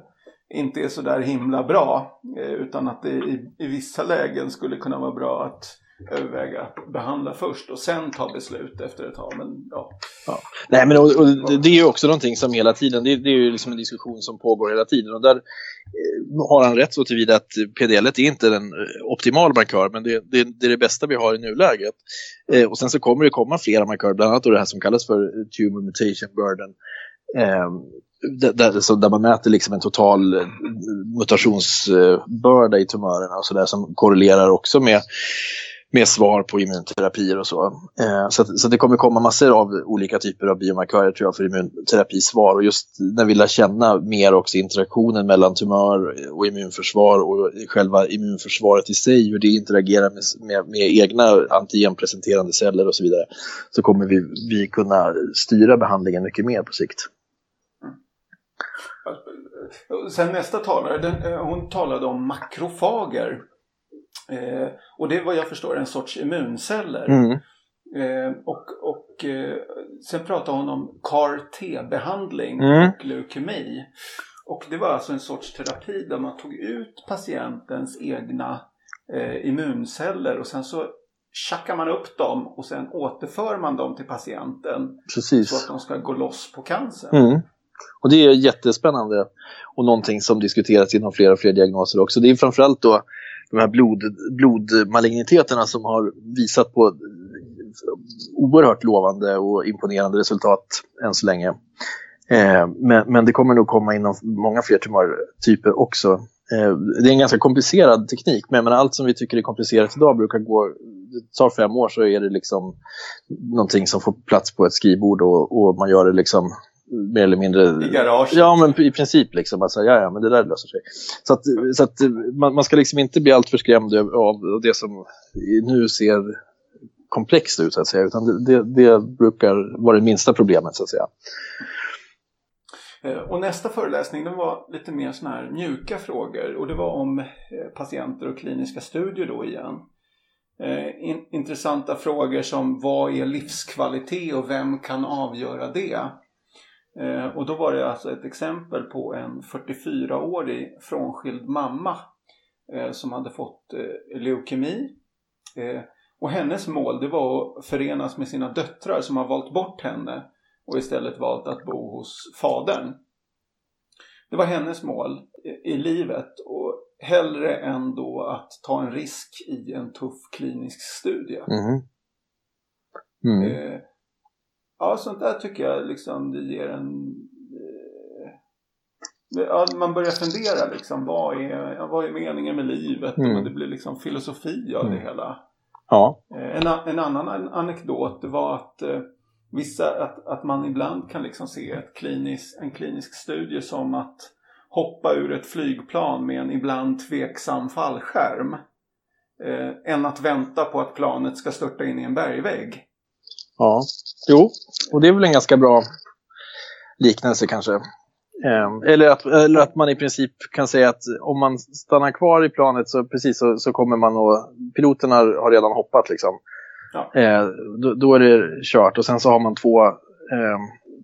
inte är så där himla bra. Eh, utan att det i, i vissa lägen skulle kunna vara bra att överväga att behandla först och sen ta beslut efter ett tag. Men, ja. ja. Nej, men och, och det är ju också någonting som hela tiden, det, det, är ju liksom en diskussion som pågår hela tiden och där eh, har han rätt så tillvida att PDL är inte den eh, optimala markör men det, det, det, är det bästa vi har i nuläget. Eh, och sen så kommer det komma flera markörer, bland annat då det här som kallas för eh, tumor mutation burden. Eh, där, så där man mäter liksom en total eh, mutationsbörda i tumörerna och så där som korrelerar också med, med svar på immunterapier och så. Eh, så, så det kommer komma massor av olika typer av biomarkörer tror jag för immunterapisvar och just när vi lär känna mer också interaktionen mellan tumör och immunförsvar och själva immunförsvaret i sig, hur det interagerar med, med, med egna antigenpresenterande celler och så vidare, så kommer vi, vi kunna styra behandlingen mycket mer på sikt. Sen nästa talare, den, eh, hon talade om makrofager. Eh, och det vad jag förstår en sorts immunceller. Mm. Eh, och och eh, sen pratade hon om CAR-T-behandling mm. och leukemi. Och det var alltså en sorts terapi där man tog ut patientens egna eh, immunceller och sen så tjackar man upp dem och sen återför man dem till patienten. Precis. Så att de ska gå loss på cancern. Mm. Och det är jättespännande och någonting som diskuteras inom flera och fler diagnoser också. Det är framförallt då de här blod, blodmaligniteterna som har visat på oerhört lovande och imponerande resultat än så länge. Eh, men, men, det kommer nog komma inom många fler tumörtyper också. Eh, det är en ganska komplicerad teknik, men menar, allt som vi tycker är komplicerat idag brukar gå, det tar fem år så är det liksom någonting som får plats på ett skrivbord och, och man gör det liksom mer eller mindre... I garaget? Ja, men i princip liksom. Alltså, ja, ja, men det där löser sig. Så att, så att man, man ska liksom inte bli alltför skrämd av det som nu ser komplext ut så att säga. Utan det, det, brukar vara det minsta problemet så att säga. Eh, och nästa föreläsning den var lite mer sådana här mjuka frågor och det var om eh, patienter och kliniska studier då igen. Eh, in, intressanta frågor som vad är livskvalitet och vem kan avgöra det? Eh, och då var det alltså ett exempel på en 44-årig frånskild mamma eh, som hade fått eh, leukemi. och hennes mål det var att förenas med sina döttrar som har valt bort henne och istället valt att bo hos fadern. Det var hennes mål i livet och hellre än då att ta en risk i en tuff klinisk studie. Mm. Mm. Ja, sånt där tycker jag liksom det ger en... Eh, ja, man börjar fundera liksom, vad är, vad är meningen med livet? Mm. Och det blir liksom filosofi av det mm. hela. Ja. Eh, en, en annan anekdot var att eh, vissa, att, att man ibland kan liksom se ett klinis, en klinisk studie som att hoppa ur ett flygplan med en ibland tveksam fallskärm. Eh, än att vänta på att planet ska störta in i en bergvägg. Ja, jo, och det är väl en ganska bra liknelse kanske. Eh, eller, att, eller att man i princip kan säga att om man stannar kvar i planet så precis så, så kommer man och piloterna har redan hoppat liksom. Ja. Eh, då, då, är det kört och sen så har man två eh,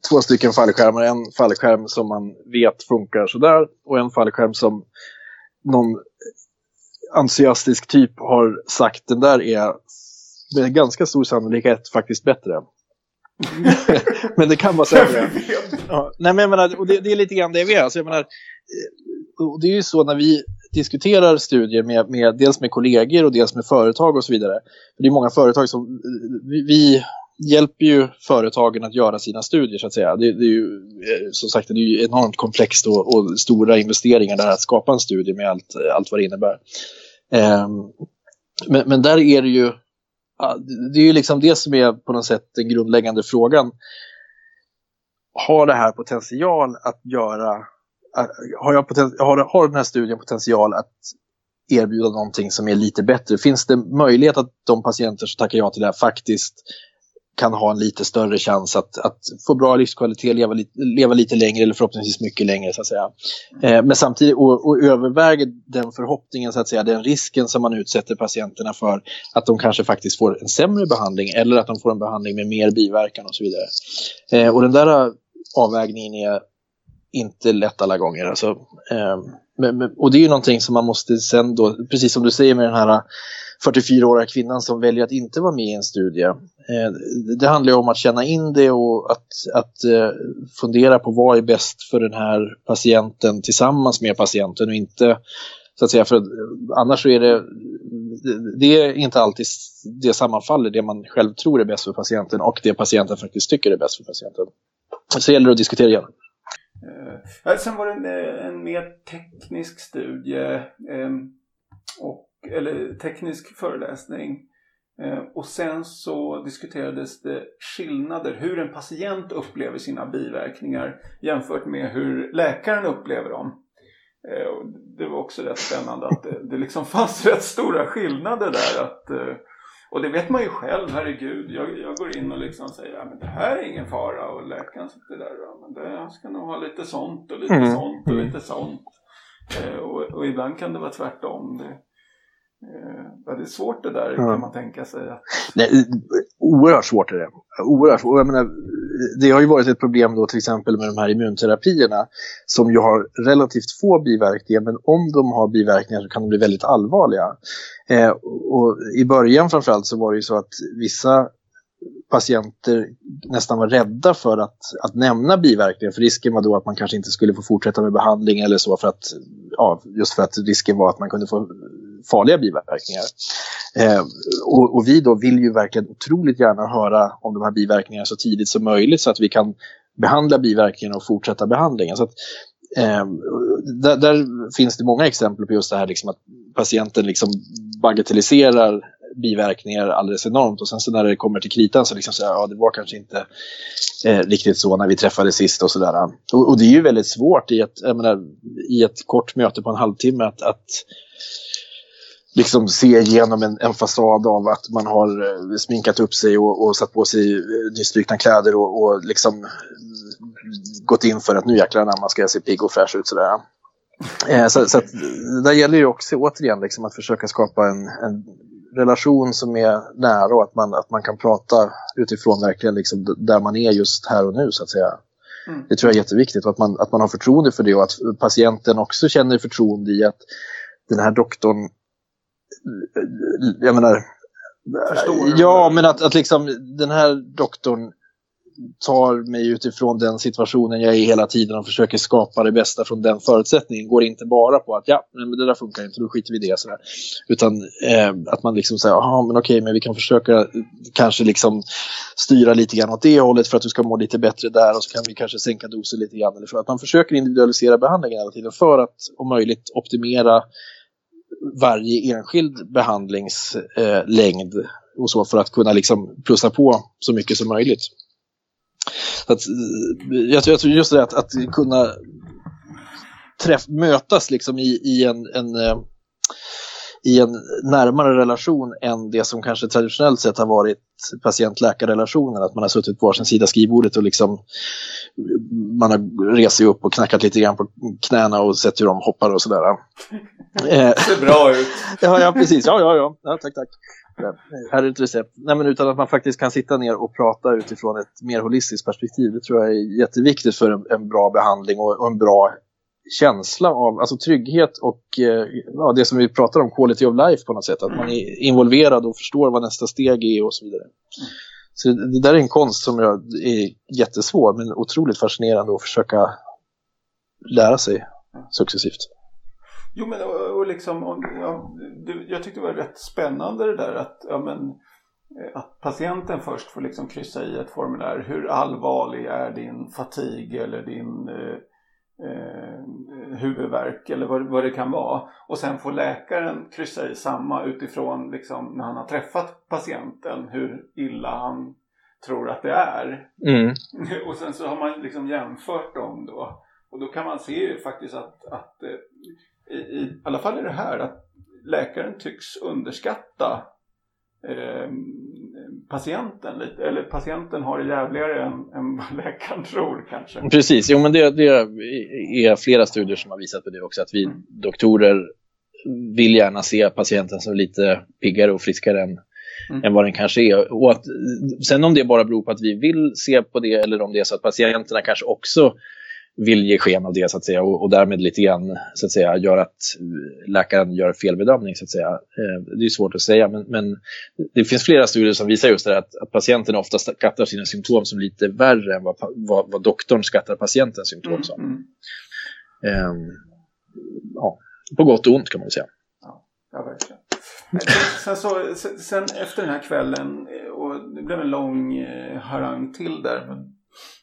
två stycken fallskärmar. En fallskärm som man vet funkar sådär och en fallskärm som någon entusiastisk typ har sagt den där är med ganska stor sannolikhet faktiskt bättre. men det kan vara sämre. ja, nej, men jag menar, och det, det, är lite grann det vi är. Alltså, jag menar, eh, och det är ju så när vi diskuterar studier med, med, dels med kollegor och dels med företag och så vidare. För det är många företag som eh, vi, vi hjälper ju företagen att göra sina studier så att säga. Det, det är ju eh, som sagt det är ju enormt komplext och, och, stora investeringar där att skapa en studie med allt, allt vad det innebär. Um, men, men, där är det ju det är ju liksom det som är på något sätt den grundläggande frågan. Har det här potential att göra har, jag poten, har, har den här studien potential att erbjuda någonting som är lite bättre? Finns det möjlighet att de patienter som tackar ja till det här faktiskt kan ha en lite större chans att, att få bra livskvalitet, leva, leva lite längre eller förhoppningsvis mycket längre så att säga. Eh, men samtidigt och, och överväger den förhoppningen, så att säga, den risken som man utsätter patienterna för att de kanske faktiskt får en sämre behandling eller att de får en behandling med mer biverkan och så vidare. Eh, och den där eh, avvägningen är inte lätt alla gånger. Alltså, eh, men, men, och det är ju någonting som man måste sen då, precis som du säger med den här 44-åriga kvinnan som väljer att inte vara med i en studie. Eh, det handlar ju om att känna in det och att, att eh, fundera på vad är bäst för den här patienten tillsammans med patienten och inte så att säga, för annars så är det, det är inte alltid det sammanfaller, det man själv tror är bäst för patienten och det patienten faktiskt tycker är bäst för patienten. Så det gäller att diskutera igenom. Eh, sen var det en, eh, en mer teknisk studie eh, och eller teknisk föreläsning. Eh, och sen så diskuterades det skillnader, hur en patient upplever sina biverkningar jämfört med hur läkaren upplever dem. Eh, det var också rätt spännande att det, det liksom fanns rätt stora skillnader där. Att, eh, och det vet man ju själv, herregud. Jag, jag går in och liksom säger att det här är ingen fara och läkaren sitter där och men det, ska nog ha lite sånt och lite mm. sånt och lite sånt. Och, och, ibland kan det vara tvärtom. Det, Ja, det är svårt det där kan man tänka sig. Att... Nej, oerhört svårt är det. Oerhört svårt. Jag menar, det har ju varit ett problem då till exempel med de här immunterapierna som ju har relativt få biverkningar men om de har biverkningar så kan de bli väldigt allvarliga. Eh, och I början framförallt så var det ju så att vissa patienter nästan var rädda för att, att nämna biverkningar. För risken var då att man kanske inte skulle få fortsätta med behandling eller så för att, ja, just för att risken var att man kunde få farliga biverkningar. Eh, och, och, vi då vill ju verkligen otroligt gärna höra om de här biverkningarna så tidigt som möjligt så att vi kan behandla biverkningarna och fortsätta behandlingen. Så att, eh, där, där, finns det många exempel på just det här liksom att patienten liksom bagatelliserar biverkningar alldeles enormt och sen så när det kommer till kritan så liksom så här, ja det var kanske inte eh, riktigt så när vi träffades sist och sådär. Och, och, det är ju väldigt svårt i ett, menar, i ett kort möte på en halvtimme att, att liksom se igenom en, en fasad av att man har eh, sminkat upp sig och, och satt på sig eh, nystrukna kläder och, och liksom gått in för att nu jäklar när man ska se pigg och fräsch ut sådär. Eh, så, så att, där gäller ju också återigen liksom att försöka skapa en, en relation som är nära och att man, att man kan prata utifrån verkligen liksom där man är just här och nu så att säga. Mm. Det tror jag är jätteviktigt och att man, att man har förtroende för det och att patienten också känner förtroende i att den här doktorn, jag menar, Förstår ja, men att, att liksom den här doktorn tar mig utifrån den situationen jag är hela tiden och försöker skapa det bästa från den förutsättningen. Går inte bara på att ja, men det där funkar inte, då skiter vi i det. Sådär. Utan eh, att man liksom säger, ja men okej, men vi kan försöka kanske liksom styra lite grann åt det hållet för att du ska må lite bättre där och så kan vi kanske sänka dosen lite grann. Eller för att man försöker individualisera behandlingen hela tiden för att om möjligt optimera varje enskild behandlingslängd eh, och så för att kunna liksom plussa på så mycket som möjligt. Så att, eh, jag, tror, jag tror just det att, att kunna träff, mötas liksom i, i en, en eh, i en närmare relation än det som kanske traditionellt sett har varit patient-läkarrelationen. Att man har suttit på varsin sida skrivbordet och liksom man har rest sig upp och knackat lite grann på knäna och sett hur de hoppar och sådär. Det ser bra ut. ja, ja, precis. Ja, ja, ja. ja tack, tack. Här är ett recept. Nej, men utan att man faktiskt kan sitta ner och prata utifrån ett mer holistiskt perspektiv. Det tror jag är jätteviktigt för en, en bra behandling och, och, en bra känsla av alltså trygghet och eh, ja, det som vi pratar om, quality of life på något sätt. Att man är involverad och förstår vad nästa steg är och så vidare. Så det, det där är en konst som jag, är jättesvår men otroligt fascinerande att försöka lära sig successivt. Jo men och, och liksom, och, ja, jag tyckte det var rätt spännande det där att, ja, men, eh, att patienten först får liksom kryssa i ett formulär. Hur allvarlig är din fatig eller din eh, eh, huvudvärk eller vad, vad det kan vara. Och sen får läkaren kryssa i samma utifrån liksom, när han har träffat patienten hur illa han tror att det är. Mm. Och sen så har man liksom jämfört dem då. Och då kan man se faktiskt att, att eh, i, i alla fall är det här att läkaren tycks underskatta eh, patienten lite. Eller patienten har det jävligare än, än vad läkaren tror kanske. Precis, jo men det, det är flera studier som har visat på det också. Att vi mm. doktorer vill gärna se patienten som lite piggare och friskare än, mm. än vad den kanske är. Och att, sen om det bara beror på att vi vill se på det eller om det är så att patienterna kanske också vill ge sken av det så att säga och, och därmed lite grann så att säga gör att läkaren gör felbedömning så att säga. Eh, det är svårt att säga men, men, det finns flera studier som visar just det att, att patienten ofta skattar sina symptom som lite värre än vad, vad, vad doktorn skattar patientens symptom som. Mm, mm. Eh, ja, på gott och ont kan man väl säga. Ja, ja verkligen. Sen, så, sen, efter den här kvällen, eh, och det blev en lång eh, harang till där, men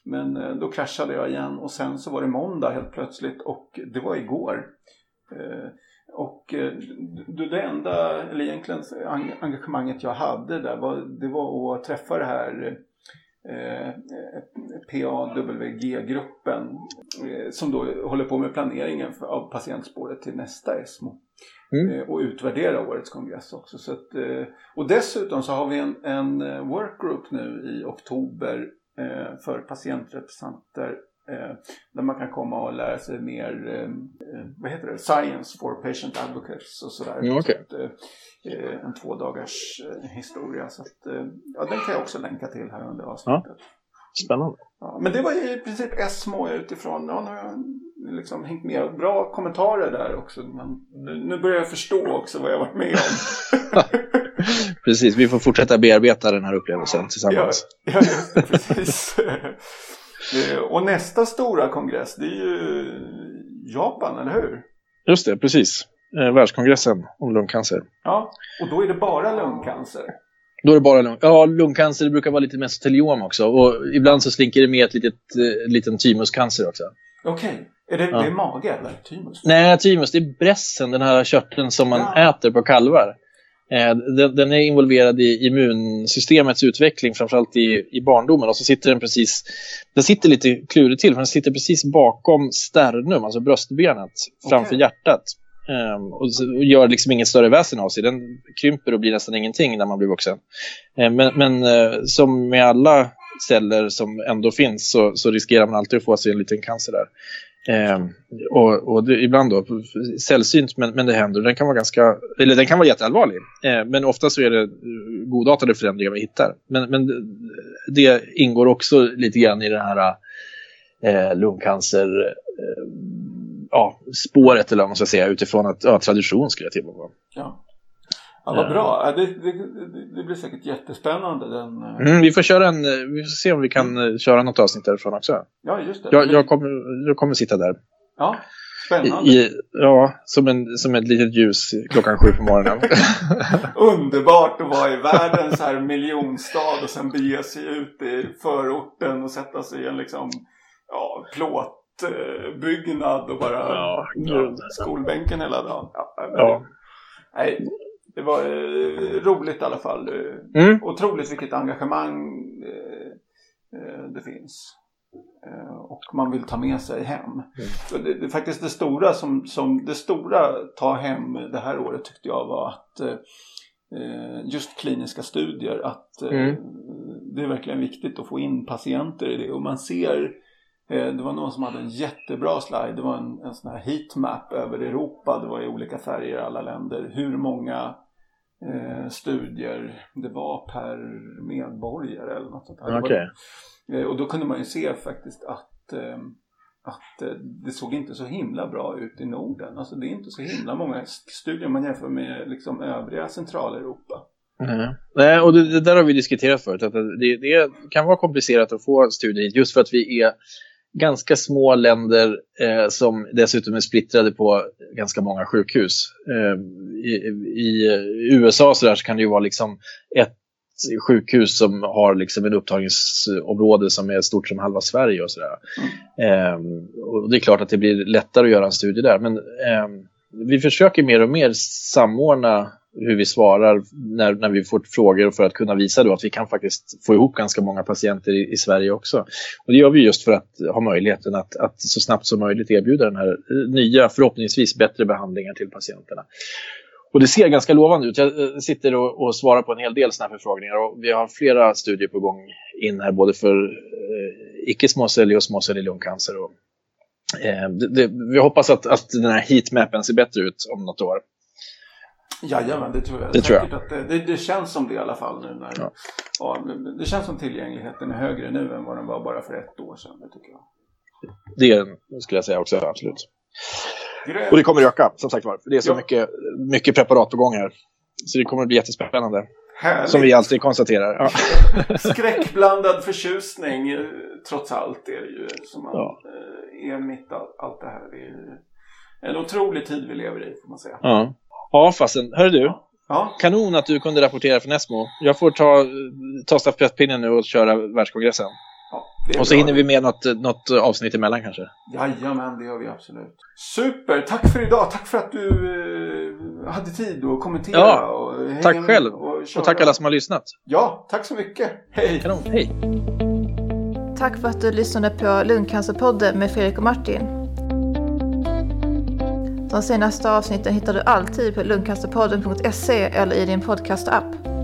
men eh, då kraschade jag igen och sen så var det måndag helt plötsligt och det var igår. Eh, och eh, det enda, eller egentligen engagemanget jag hade där var, det var att träffa det här PAWG-gruppen som då håller på med planeringen av patientspåret till nästa ESMO. Mm. och utvärdera årets kongress också. Så att, och dessutom så har vi en, en workgroup nu i oktober för patientrepresentanter eh, där man kan komma och lära sig mer, eh, vad heter det, science for patient advocates och sådär. Mm, okay. så att, en två dagars historia. Så att, ja, den kan jag också länka till här under avsnittet. Ja. Spännande. Ja, men det var i princip Esmo utifrån, ja, nu har jag liksom hängt med. Bra kommentarer där också. Men nu, nu börjar jag förstå också vad jag varit med om. precis, vi får fortsätta bearbeta den här upplevelsen tillsammans. Ja, ja precis. Eh, och nästa stora kongress, det är ju Japan, eller hur? Just det, precis. Eh, världskongressen om lungcancer. Ja, och då är det bara lungcancer. Då är det bara lung. Ja, lungcancer det brukar vara lite mesoteliom också. Och ibland så slinker det med ett litet, eh, liten thymuscancer också. Okej. Okay. Är det, ja. det är mage eller thymus? Nej, thymus det är brässen, den här körteln som man ja. äter på kalvar. Eh, den, den, är involverad i immunsystemets utveckling, framförallt i, i barndomen. Och så sitter den precis, den sitter lite klurigt till, för den sitter precis bakom sternum, alltså bröstbenet, okay. framför hjärtat. Um, och, och, gör liksom inget större väsen av sig. Den krymper och blir nästan ingenting när man blir vuxen. Um, men, men uh, som med alla celler som ändå finns så, så, riskerar man alltid att få sig en liten cancer där. Eh, och, och det, ibland då sällsynt, men, men det händer. Den kan vara ganska, eller den kan vara jätteallvarlig. Eh, men ofta så är det eh, godartade förändringar vi hittar. Men, men det ingår också lite grann i det här eh, lungcancer eh, ja, spåret eller vad man ska säga utifrån att ja, tradition skulle jag till. Ja. Ja, vad bra. Det, det, det, blir säkert jättespännande. Den... Eh, mm, vi får köra en, vi får se om vi kan mm. köra något avsnitt därifrån också. Ja, just det. Jag, jag, kommer, jag kommer sitta där. Ja, spännande. I, ja, som, en, som ett litet ljus klockan sju på morgonen. Underbart att vara i världens här miljonstad och sen bege sig ut i förorten och sätta sig i en liksom, ja, plåt byggnad och bara ja, ja, skolbänken hela dagen. Ja, ja. Nej, det var eh, roligt i alla fall. Mm. Otroligt vilket engagemang eh, eh, det finns. Och man vill ta med sig hem. Mm. Det, det, faktiskt det stora som, som det stora ta hem det här året tyckte jag var att just kliniska studier att mm. det är verkligen viktigt att få in patienter i det och man ser det var någon som hade en jättebra slide. Det var en, en sån här heatmap över Europa. Det var i olika färger i alla länder. Hur många eh, studier det var per medborgare eller något sånt där. Okay. Var, eh, och då kunde man ju se faktiskt att, eh, att eh, det såg inte så himla bra ut i Norden. Alltså det är inte så himla många studier man jämför med liksom övriga Centraleuropa. Mm. Nej, och det, det, där har vi diskuterat förut. Att det, det, kan vara komplicerat att få studier just för att vi är ganska små länder eh, som dessutom är splittrade på ganska många sjukhus. Eh, i, i, USA så, där så kan det ju vara liksom ett sjukhus som har liksom en upptagningsområde som är stort som halva Sverige och sådär. Mm. Eh, och det är klart att det blir lättare att göra en studie där, men eh, vi försöker mer och mer samordna hur vi svarar när, när vi får frågor för att kunna visa då att vi kan faktiskt få ihop ganska många patienter i, i Sverige också. Och det gör vi just för att ha möjligheten att, att så snabbt som möjligt erbjuda den här nya, förhoppningsvis bättre behandlingar till patienterna. Och det ser ganska lovande ut. Jag eh, sitter och, och svarar på en hel del sådana förfrågningar och vi har flera studier på gång in här både för eh, icke-småcellig och småcellig lungcancer. Och, eh, det, det, vi hoppas att, att den här heatmappen ser bättre ut om något år. Jajamän, det tror jag. Det, tror jag. Att det, det, det, känns som det i alla fall nu. När, ja. Ja, det känns som tillgängligheten är högre nu än vad den var bara för ett år sedan. Det tycker jag. Det skulle jag säga också, absolut. Grön. Och det kommer öka, som sagt var. Det är så ja. mycket, mycket preparat på gång här. Så det kommer att bli jättespännande. Härligt. Som vi alltid konstaterar. Ja. Skräckblandad förtjusning, eh, trots allt, är det ju. Som man ja. Eh, är mitt allt det här. Det är en otrolig tid vi lever i, får man säga. Ja. Ja, fasen. Hör du. Ja. Kanon att du kunde rapportera från Esmo. Jag får ta, ta stafettpinnen nu och köra världskongressen. Ja, och så bra. hinner vi med något, något avsnitt emellan kanske. Jajamän, det gör vi absolut. Super, tack för idag. Tack för att du eh, hade tid att kommentera. Ja, och tack själv. Och, och, tack alla som har lyssnat. Ja, tack så mycket. Hej. Kanon, hej. Tack för att du lyssnade på Lungcancerpodden med Fredrik och Martin. De senaste avsnitten hittar du alltid på lungcancerpodden.se eller i din podcastapp.